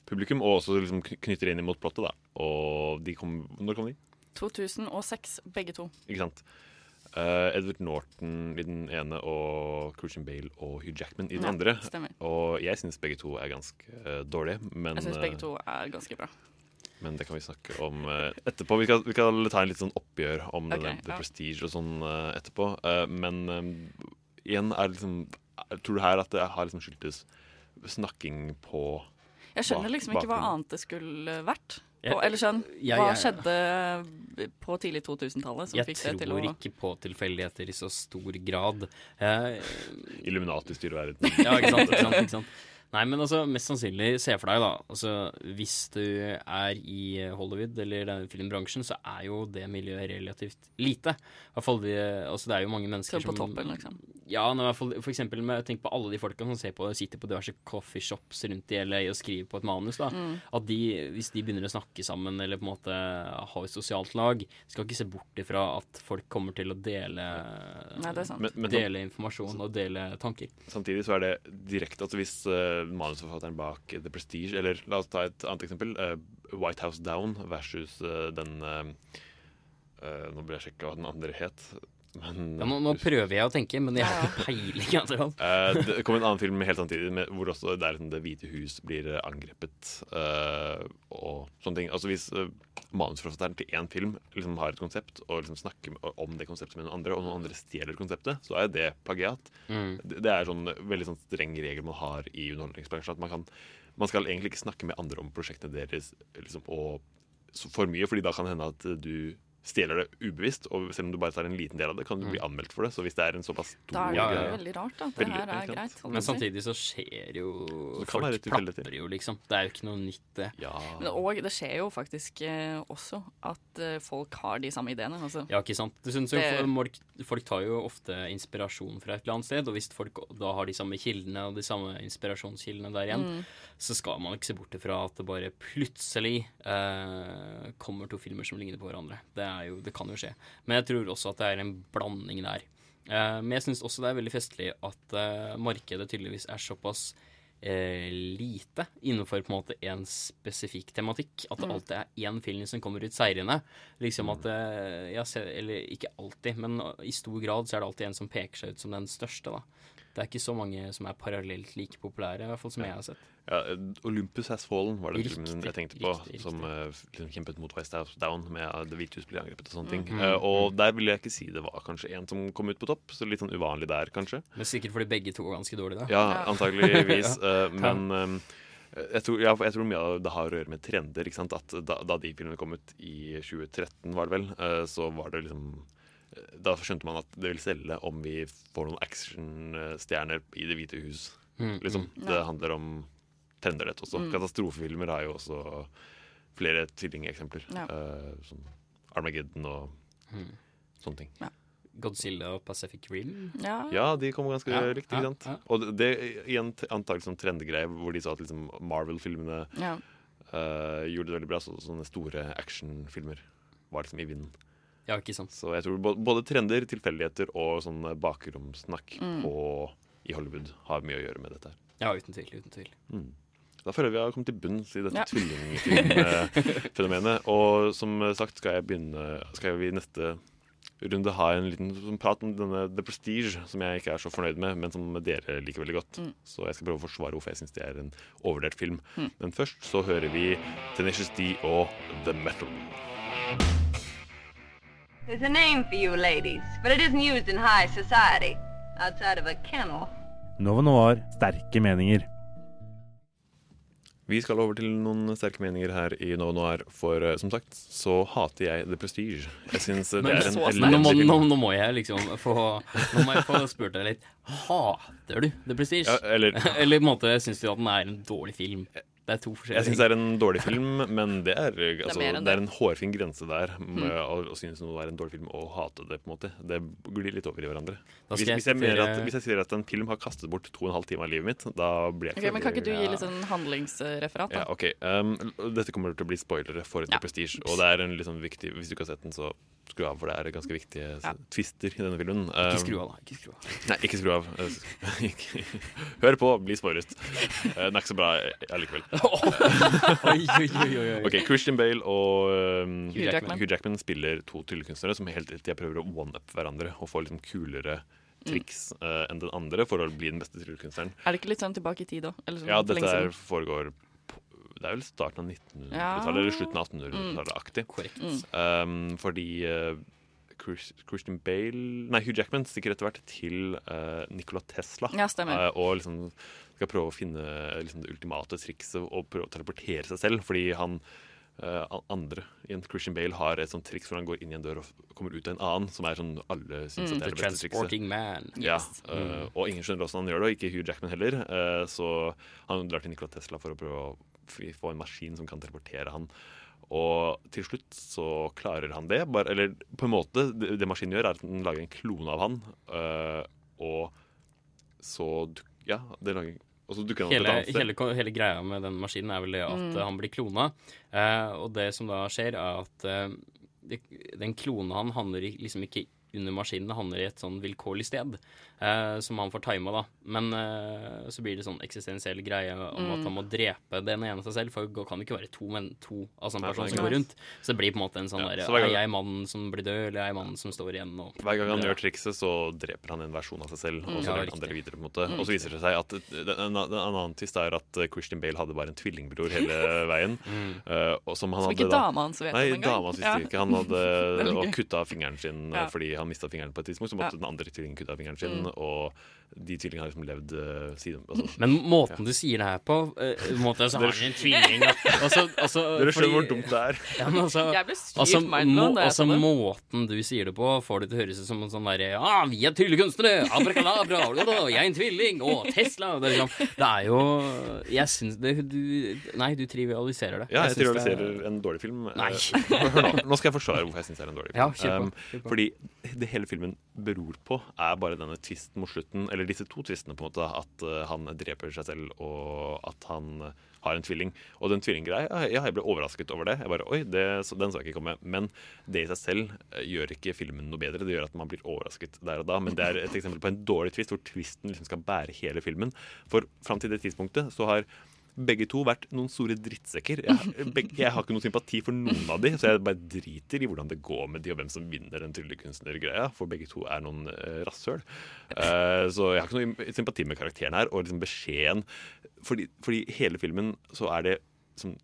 publikum, og også liksom kny- knytter inn mot plottet, da. Og de kom Når kom de? 2006, begge to. Ikke sant? Uh, Edward Norton i den ene og Christian Bale og Hugh Jackman i den Ja, andre. stemmer. Og jeg syns begge to er ganske uh, dårlige, men Jeg syns eh, begge to er ganske bra. Men det kan vi snakke om eh, etterpå. Vi kan, vi skal ta en litt sånn oppgjør om okay, The ja. Prestige og sånn eh, etterpå. Eh, men igjen er det liksom Tror du her at det har liksom skyldtes snakking på Jeg skjønner bak- liksom ikke hva annet det skulle vært. På, eller skjønn, jeg- hva jeg- skjedde på tidlig 2000-tallet som Jeg fikk det til å tror ikke på tilfeldigheter i så stor grad. Eh, Illuminati styrer verden. Ja, ikke sant, ikke sant, ikke sant. Nei, men altså, mest sannsynlig, se for deg da altså, Hvis du er i Hollywood eller denne filmbransjen, så er jo det miljøet relativt lite. I hvert fall de, altså, Det er jo mange mennesker Sånn på som toppen, liksom. Ja, nei, hvert fall, for eksempel med, tenk på alle de folka som ser på, sitter på diverse coffeeshops rundt i LA og skriver på et manus. da Mm. At de, hvis de begynner å snakke sammen eller på en måte ha et sosialt lag, skal ikke se bort ifra at folk kommer til å dele Nei, det er sant. Men- men- Dele informasjon og dele tanker. Samtidig så er det direkte at hvis uh, manusforfatteren bak The Prestige Eller la oss ta et annet eksempel. eh, White House Down versus eh, den eh, Nå ble jeg sjekke hva den andre het. Men, Ja, nå, nå prøver jeg å tenke, men jeg har ikke peiling. Altså. Eh, det kom en annen film helt samtidig med, hvor også der liksom Det hvite hus blir eh, angrepet Uh, og sånne ting. Altså Hvis uh, manusforfatteren til én film liksom har et konsept og liksom snakker om det konseptet med noen andre, og noen andre stjeler konseptet, så er det plagiat. Mm. Det, det er sånn veldig sånn streng regel man har i underholdningsbransjen. At man, kan, man skal egentlig ikke snakke med andre om prosjektene deres liksom, og så for mye, fordi da kan det hende at du stjeler det ubevisst, og selv om du bare tar en liten del av det, kan du bli anmeldt for det. Så hvis det er en såpass stor Da er det Ja, jo ja, ja. veldig rart da, at det Veldig, her er greit. Men samtidig så skjer jo så Folk tilfeldigheter. jo, liksom. Det er jo ikke noe nytt, det. Men, og det skjer jo faktisk eh, også at eh, folk har de samme ideene. Altså. Ja, ikke sant. Du synes jo folk, folk tar jo ofte inspirasjon fra et eller annet sted, og hvis folk da har de samme kildene og de samme inspirasjonskildene der igjen, Mm. så skal man ikke se bort ifra at det bare plutselig eh, kommer to filmer som ligner på hverandre. Det, er jo, det kan jo skje. Men jeg tror også at det er en blanding der. Eh, men jeg syns også det er veldig festlig at eh, markedet tydeligvis er såpass eh, lite innenfor på en måte en spesifikk tematikk. At det Mm. alltid er én film som kommer ut seirende. Liksom at eh, jeg ser, Eller ikke alltid, men i stor grad så er det alltid en som peker seg ut som den største. da Det er ikke så mange som er parallelt like populære, i hvert fall som jeg har sett. Ja, eh, Olympus Has Fallen var den Riktig, filmen jeg tenkte på, riktig, som uh, liksom kjempet mot West House Down med uh, Det hvite hus ble angrepet og sånne ting. Mhm. Uh, og der vil jeg ikke si det var kanskje en som kom ut på topp, så litt sånn uvanlig der, kanskje. Men sikkert fordi begge to var ganske dårlige, da. Ja, antageligvis. eh, Ja. men eh, jeg tror, ja, jeg tror mye av det har å gjøre med trender. ikke sant? At da, da de filmene kom ut i 2013, var det vel, eh, så var det liksom eh, Da skjønte man at det vil selge om vi får noen actionstjerner i Det hvite hus. Mm, liksom. mm. Det Ja. handler om trender dette også. Mm. Katastrofefilmer har jo også flere tvillingeksempler. Ja. Uh, som Armageddon og Mm. sånne ting. Godzilla og Pacific Rim. Ja. Ja, de kom ganske Ja, likt, ikke ja, sant? ja. Og det det igjen antakelig sånn trendegreie hvor de sa at liksom Marvel-filmene Ja. eh, gjorde det veldig bra. Så sånne store actionfilmer var liksom i vinden. Ja, ikke sant. Så jeg tror både trender, tilfeldigheter og sånn bakromssnakk Mm. i Hollywood har mye å gjøre med dette. Ja, uten tvil. Uten tvil. Mm. Da føler jeg vi har kommet til bunns i dette Ja. tvillingfilmfenomenet. og som sagt skal jeg begynne Skal vi i neste runde ha en liten sånn prat om denne The Prestige, som jeg ikke er så fornøyd med, men som dere liker veldig godt. Mm. Så jeg skal prøve å forsvare hvorfor jeg syns det er en overvurdert film. Mm. Men først så hører vi Tenacious D og The Metal. There's a name for you ladies, but it isn't used in high society, outside of a kennel. Nova Noir sterke meninger. Vi skal over til noen sterke meninger her i Nova Noir, for eh, som sagt så hater jeg The Prestige. Jeg syns det er en så- nå, nå, nå må jeg liksom få Nå må jeg få spurt deg litt. Hater du The Prestige? Ja, eller- eller på en måte syns du at den er en dårlig film? Det er to Jeg forskjellige syns det er en dårlig film, men det er, altså, det er, det. en hårfin grense der med Mm. å, å synes noe er en dårlig film og hate det. på en måte Det glir litt over i hverandre. Hvis, jeg hvis, jeg mener sitere- at, hvis jeg sier at en film har kastet bort to og en halv time av livet mitt, da blir jeg okay, men Kan ikke du gi litt sånn handlingsreferat? da? Ja, ok. Um, dette kommer til å bli spoilere for The Prestige. Og det er en litt sånn viktig Hvis du ikke har sett den, så skru av, for det er ganske viktige ja. twister i denne filmen. Ikke Um, skru av, da. Ikke skru av. Nei, ikke skru av. Eh, Hør på, bli spoilet. Det Den er ikke så bra allikevel. Oi, oi, oi, oi. Ok, Christian Bale og um, Hugh Jackman. Hugh Jackman spiller to tryllekunstnere som hele tida prøver å one-up hverandre og få liksom kulere triks eh, enn den andre for å bli den beste tryllekunstneren. Er det ikke litt sånn tilbake i tid òg? Sånn Ja, dette lenge er, foregår Det er vel starten av 1900-tallet Ja. eller slutten av 1800-tallet-aktig. Mm. Um, fordi uh, Chris, Christian Bale Nei, Hugh Jackman stikker etter hvert til uh, Nikola Tesla. Ja, stemmer. Uh, og liksom skal prøve å finne liksom, det ultimate trikset og prøve å teleportere seg selv. Fordi han uh, an- andre igjen, Christian Bale har et sånt triks hvor han går inn i en dør og kommer ut av en annen, som er sånn alle syns Mm, det er det beste trikset. man. Ja, Yes. Mm. og ingen skjønner hvordan han gjør det, og ikke Hugh Jackman heller. Uh, så han drar til Nikola Tesla for å prøve å få en maskin som kan teleportere han. Og til slutt så klarer han det. Bare, eller på en måte, det, det maskinen gjør, er at den lager en klone av han. Øh, og så Ja, det lager og så dukker han opp et Hele, annet sted. hele, hele greia med den maskinen er vel det at Mm. eh, han blir klona. Eh, og det som da skjer, er at eh, det, den klonen han handler liksom ikke under maskinen, havner handler i et sånn vilkårlig sted eh, som han får tima, da. Men eh, så blir det sånn eksistensiell greie om Mm. at han må drepe den ene seg selv, for det kan ikke være to, men to altså en personer person som går rundt. Så det blir på en måte en sånn Ja, der så Er jeg mannen som blir død, eller er jeg mannen som står igjen? Og, Hver gang han Ja. gjør trikset, så dreper han en versjon av seg selv. Mm. Og så Ja, han dere videre på en måte Mm. Og så viser det seg at En, en, en annen twist er at Christian Bale hadde bare en tvillingbror hele veien. Mm. eh, og som han Som hadde ikke da- dama hans vet Nei, om engang. dama hans visste Ja. ikke. Han hadde og kutta fingeren sin eh, Ja. fordi han mista fingeren på et tidspunkt. Så Ja. måtte den andre tvillingen kutte av fingeren sin. Mm. Og de tvillingene har liksom levd uh, siden altså, Men måten du sier det her på uh, på en måte, så har han en tvilling altså, altså, Dere skjønner hvor dumt det er. Ja, men altså, Jeg ble styrt altså, må, da altså så. Måten du sier det på, får det til å høres ut som en sånn derre ah, vi er tryllekunstnere! Abrakadabra! Jeg er en tvilling! Og Tesla! Det er, liksom, det er jo Jeg syns det du Nei, du trivialiserer det. Ja, jeg det er- trivialiserer en dårlig film. Nei. Eh, Hør nå, nå skal jeg forsvare hvorfor jeg syns det er en dårlig film. Ja, kjør på, Um, kjør på. fordi det hele filmen beror på, er bare denne tvisten mot slutten, eller disse to tvistene, på en måte, at eh, han dreper seg selv, og at han har en tvilling. Og den tvillinggreia, ja, jeg ble overrasket over det. Jeg bare, oi, det, Den jeg ikke komme. Men det i seg selv eh, gjør ikke filmen noe bedre. Det gjør at man blir overrasket der og da. Men det er et eksempel på en dårlig tvist, hvor tvisten liksom skal bære hele filmen. For fram til det tidspunktet så har begge to vært noen store drittsekker. Jeg, begge, jeg har ikke noe sympati for noen av de, så jeg bare driter i hvordan det går med de, og hvem som vinner den tryllekunstnergreia, for begge to er noen uh, rasshøl. Uh, så jeg har ikke noe sympati med karakteren her, og liksom beskjeden fordi, fordi hele filmen så er det som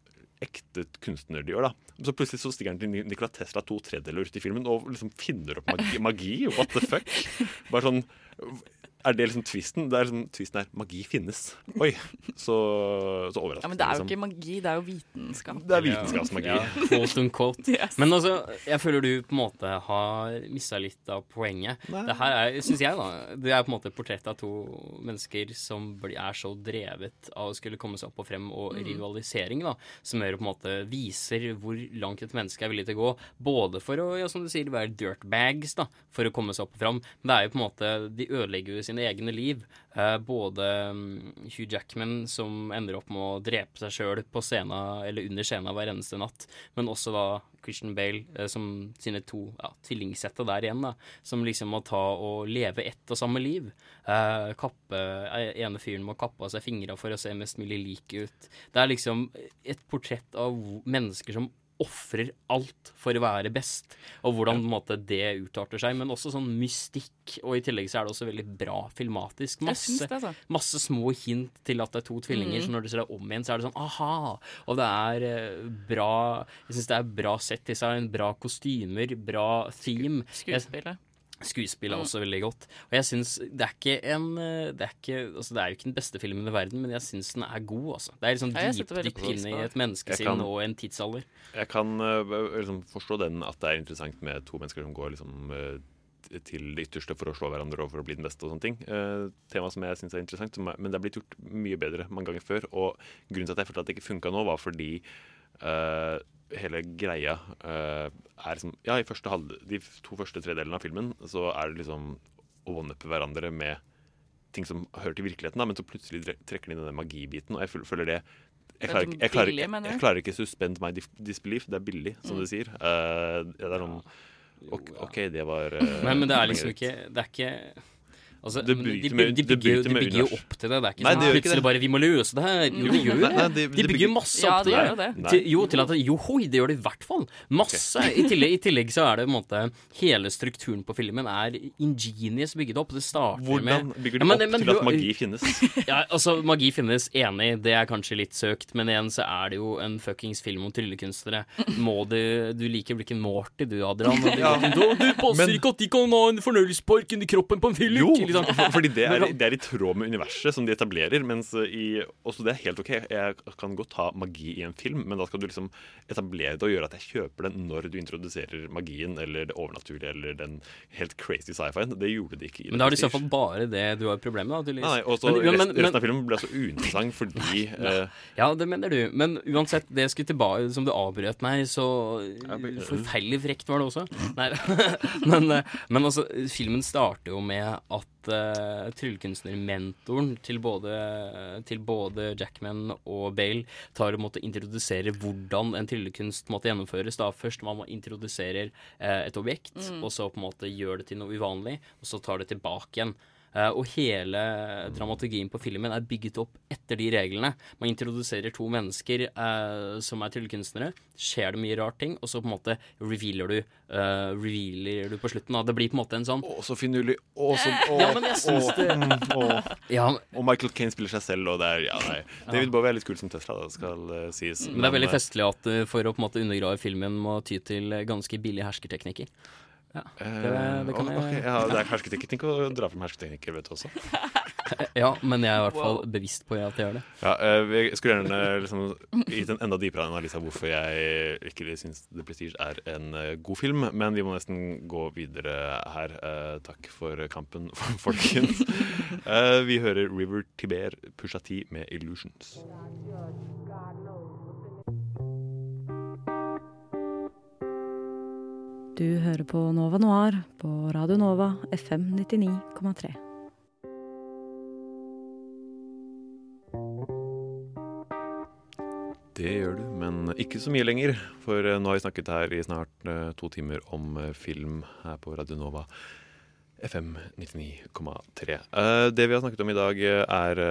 ekte kunstner de gjør, da. Så plutselig så stiger han til Ni- Nikola Tesla to tredjedeler ut i filmen og liksom finner opp magi. magi. What the fuck? Bare sånn er det liksom twisten? Det er liksom, twisten er magi finnes. Oi, så, så overraskende. Ja, Men det er jo liksom. ikke magi, det er jo vitenskap. Det er vitenskapsmagi. Ja. Yes. Men altså, jeg føler du på en måte har mista litt av poenget. Nei. Det her er, syns jeg, da Det er på en måte et portrett av to mennesker som er så drevet av å skulle komme seg opp og frem, og Mm. rivalisering, da, som gjør på en måte viser hvor langt et menneske er villig til å gå. Både for å, ja, som du sier, være dirtbags, da, for å komme seg opp og frem, Men det er jo på en måte De ødelegger jo sine egne liv. Eh, både mm, Hugh Jackman, som ender opp med å drepe seg sjøl på scenen, eller under scenen hver eneste natt, men også da Christian Bale eh, som sine to ja, tvillingsette der igjen, da, som liksom må ta og leve ett og samme liv. Eh, kappe, eh, ene fyren må kappe av seg fingra for å se mest mulig lik ut. Det er liksom et portrett av mennesker som ofrer alt for å være best, og hvordan måte, det utarter seg. Men også sånn mystikk, og i tillegg så er det også veldig bra filmatisk. Masse, det, altså. masse små hint til at det er to tvillinger, Mm. så når du ser det om igjen, så er det sånn aha! Og det er eh, bra Jeg syns det er bra set design, bra kostymer, bra theme. Skuespillet. Skuespillet Mm. også veldig godt. Og jeg syns det er ikke en eh, Det er, ikke, altså det er jo ikke den beste filmen i verden, men jeg syns den er god, altså. Det er liksom dypdykk inn i et menneskesinn og en tidsalder. Jeg kan øh, liksom forstå den at det er interessant med to mennesker som går liksom til det ytterste for å slå hverandre og for å bli den beste og sånne ting. Uh, tema som jeg syns er interessant, som er, men det er blitt gjort mye bedre mange ganger før. Og grunnen til at jeg følte at det ikke funka nå, var fordi øh, hele greia uh, er liksom Ja, i første halv, de to første tredelene av filmen så er det liksom å one-uppe hverandre med ting som hører til virkeligheten, da, men så plutselig trekker de inn denne magibiten, og jeg føler det jeg Det jeg, klarer, ikke- jeg, klarer, ikke- jeg klarer ikke suspend my disbelief. Det er billig, som Mm. du sier. Uh, det er noen, OK, ok, det var uh, Men, men det er liksom ikke Det er ikke Altså, Det bryter de, de, de, bygger, de bygger jo opp til det. Det er ikke Nei, sånn plutselig bare 'vi må løse det her'. Jo, de gjør Nei, nei, det. De bygger masse Ja, opp til det det. Til, jo, til at Jo, hoi, det gjør det i hvert fall. Masse. I, tillegg, I tillegg så er det på en måte Hele strukturen på filmen er ingenious bygget opp. Det starter Hvordan med bygger Ja, du men- opp men til du- at magi finnes? ja, altså, magi finnes, enig, det er kanskje litt søkt, men igjen så er det jo en fuckings film om tryllekunstnere. Må du Du liker vel ikke Morty, du, Adrian? Du, Ja. du, du passer Men- ikke at de kan ha en fornøyelsespark inni kroppen på en film? Jo, liksom. for, fordi det er, det er i tråd med universet som de etablerer. Mens i, også det er helt OK. Jeg kan godt ha magi i en film, men da skal du liksom etablere det og gjøre at jeg kjøper den når du introduserer magien eller det overnaturlige eller den helt crazy sci-fien. Det gjorde de ikke i Men da er det i så fall bare det du har problemet med, da, tydeligvis. Nei, og så Men- rest, men- men- resten av filmen ble så uinteressant fordi eh, Ja, det mener du. Men uansett, det jeg skulle tilbake Som du avbrøt meg, så forferdelig frekt var det også. Nei, men, eh, men altså, filmen starter jo med at uh, tryllekunstnermentoren til både, til både Jackman og Bale tar og måtte introdusere hvordan en tryllekunst måtte gjennomføres. da Først man introduserer introdusere eh, et objekt, Mm. og så på en måte gjør det til noe uvanlig, og så tar det tilbake igjen. Eh, og hele dramaturgien på filmen er bygget opp etter de reglene. Man introduserer to mennesker eh, som er tryllekunstnere. Skjer det mye rart ting, og så på en måte revealer du, uh, revealer du på slutten. Da. Det blir på en måte en sånn Å, så finurlig. Å, så å, Ja, men jeg synes å, det mm, å. Ja, Og Michael Kane spiller seg selv, og det er Ja, nei. David Bowie er litt kul som Tesla, det skal uh, sies. Men det er veldig festlig at du for å på en måte undergrave filmen må ty til ganske billige hersketeknikker. Ja, det, det kan eh, jeg ok, ja, det er hersketeknikk å dra fram hersketeknikker, vet du også. Ja, men jeg er i hvert fall bevisst på at jeg gjør det. Ja, eh, Jeg skulle gjerne liksom, gitt en enda dypere analyse av hvorfor jeg ikke syns The Prestige er en eh, god film, men vi må nesten gå videre her. Eh, takk for kampen, folkens. Eh, vi hører River Tiber Pusha T med 'Illusions'. Du hører på Nova Noir på Radio Nova FM 99,3. Det gjør du, men ikke så mye lenger. For eh, nå har vi snakket her i snart eh, to timer om eh, film her på Radio Nova. FM 99,3. Eh, det vi har snakket om i dag, er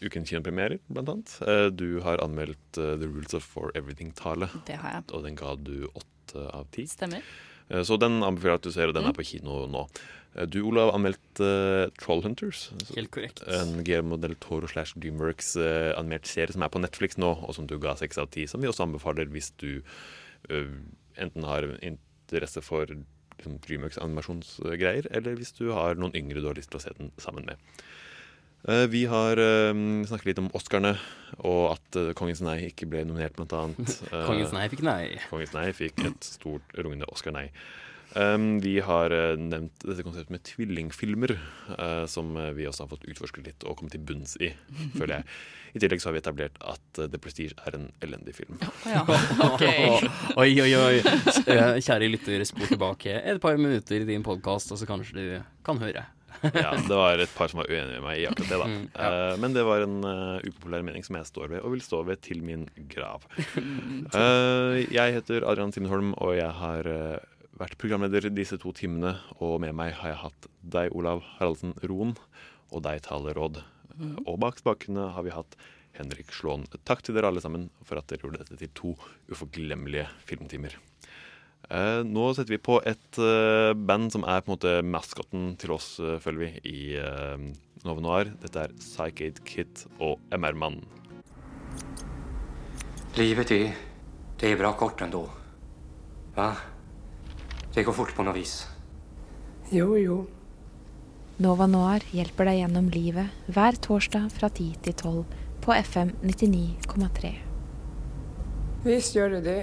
ukens kinopremierer, blant annet. Eh, du har anmeldt The Rules of For Everything-tale. Det har jeg. Og den ga du åtte av ti. Stemmer. Eh, Så den anbefaler jeg at du ser, og den Mm. er på kino nå. Eh, Du, Olav, anmeldt uh, Trollhunters. Helt korrekt. En Guillermo del Toro slash Dreamworks uh, animert serie som er på Netflix nå, og som du ga seks av ti. Som vi også anbefaler hvis du uh, enten har interesse for liksom, Dreamworks animasjonsgreier, eller hvis du har noen yngre du har lyst til å se den sammen med. Eh, Vi har eh, snakket litt om Oscarene, og at eh, Kongens nei ikke ble nominert, blant annet. Kongens nei fikk nei. Kongens nei fikk et stort rungende Oscar-nei. Um, vi har uh, nevnt dette konseptet med tvillingfilmer, som vi også har fått utforsket litt og kommet til bunns i, føler jeg. I tillegg så har vi etablert at The Prestige er en elendig film. Ja, okay. oi, oi, oi. Kjære lytter, spor tilbake et par minutter i din podkast, og så kanskje du kan høre. Ja, det var et par som var uenige med meg i akkurat det, da. Mm, ja. uh, men det var en uh, upopulær mening som jeg står ved, og vil stå ved til min grav. Uh, jeg heter Adrian Simenholm, og jeg har vært programleder disse to timene. Og med meg har jeg hatt deg, Olav Haraldsen Roen, og deg, Tale Råd. Mhm. Og bak spakene har vi hatt Henrik Slåen. Takk til dere alle sammen for at dere gjorde dette til to uforglemmelige filmtimer. Eh, nå setter vi på et eh, band som er på en måte maskotten til oss, eh, føler vi, i eh, Nove Noir. Dette er Psychade Kit og MR-mannen. Livet är, det er bra kort ennå. Hva? Det går fort på noe vis. Jo, jo. Nova Noir hjelper deg gjennom livet hver torsdag fra 10 til 12 på FM 99,3. Visst gjør det det.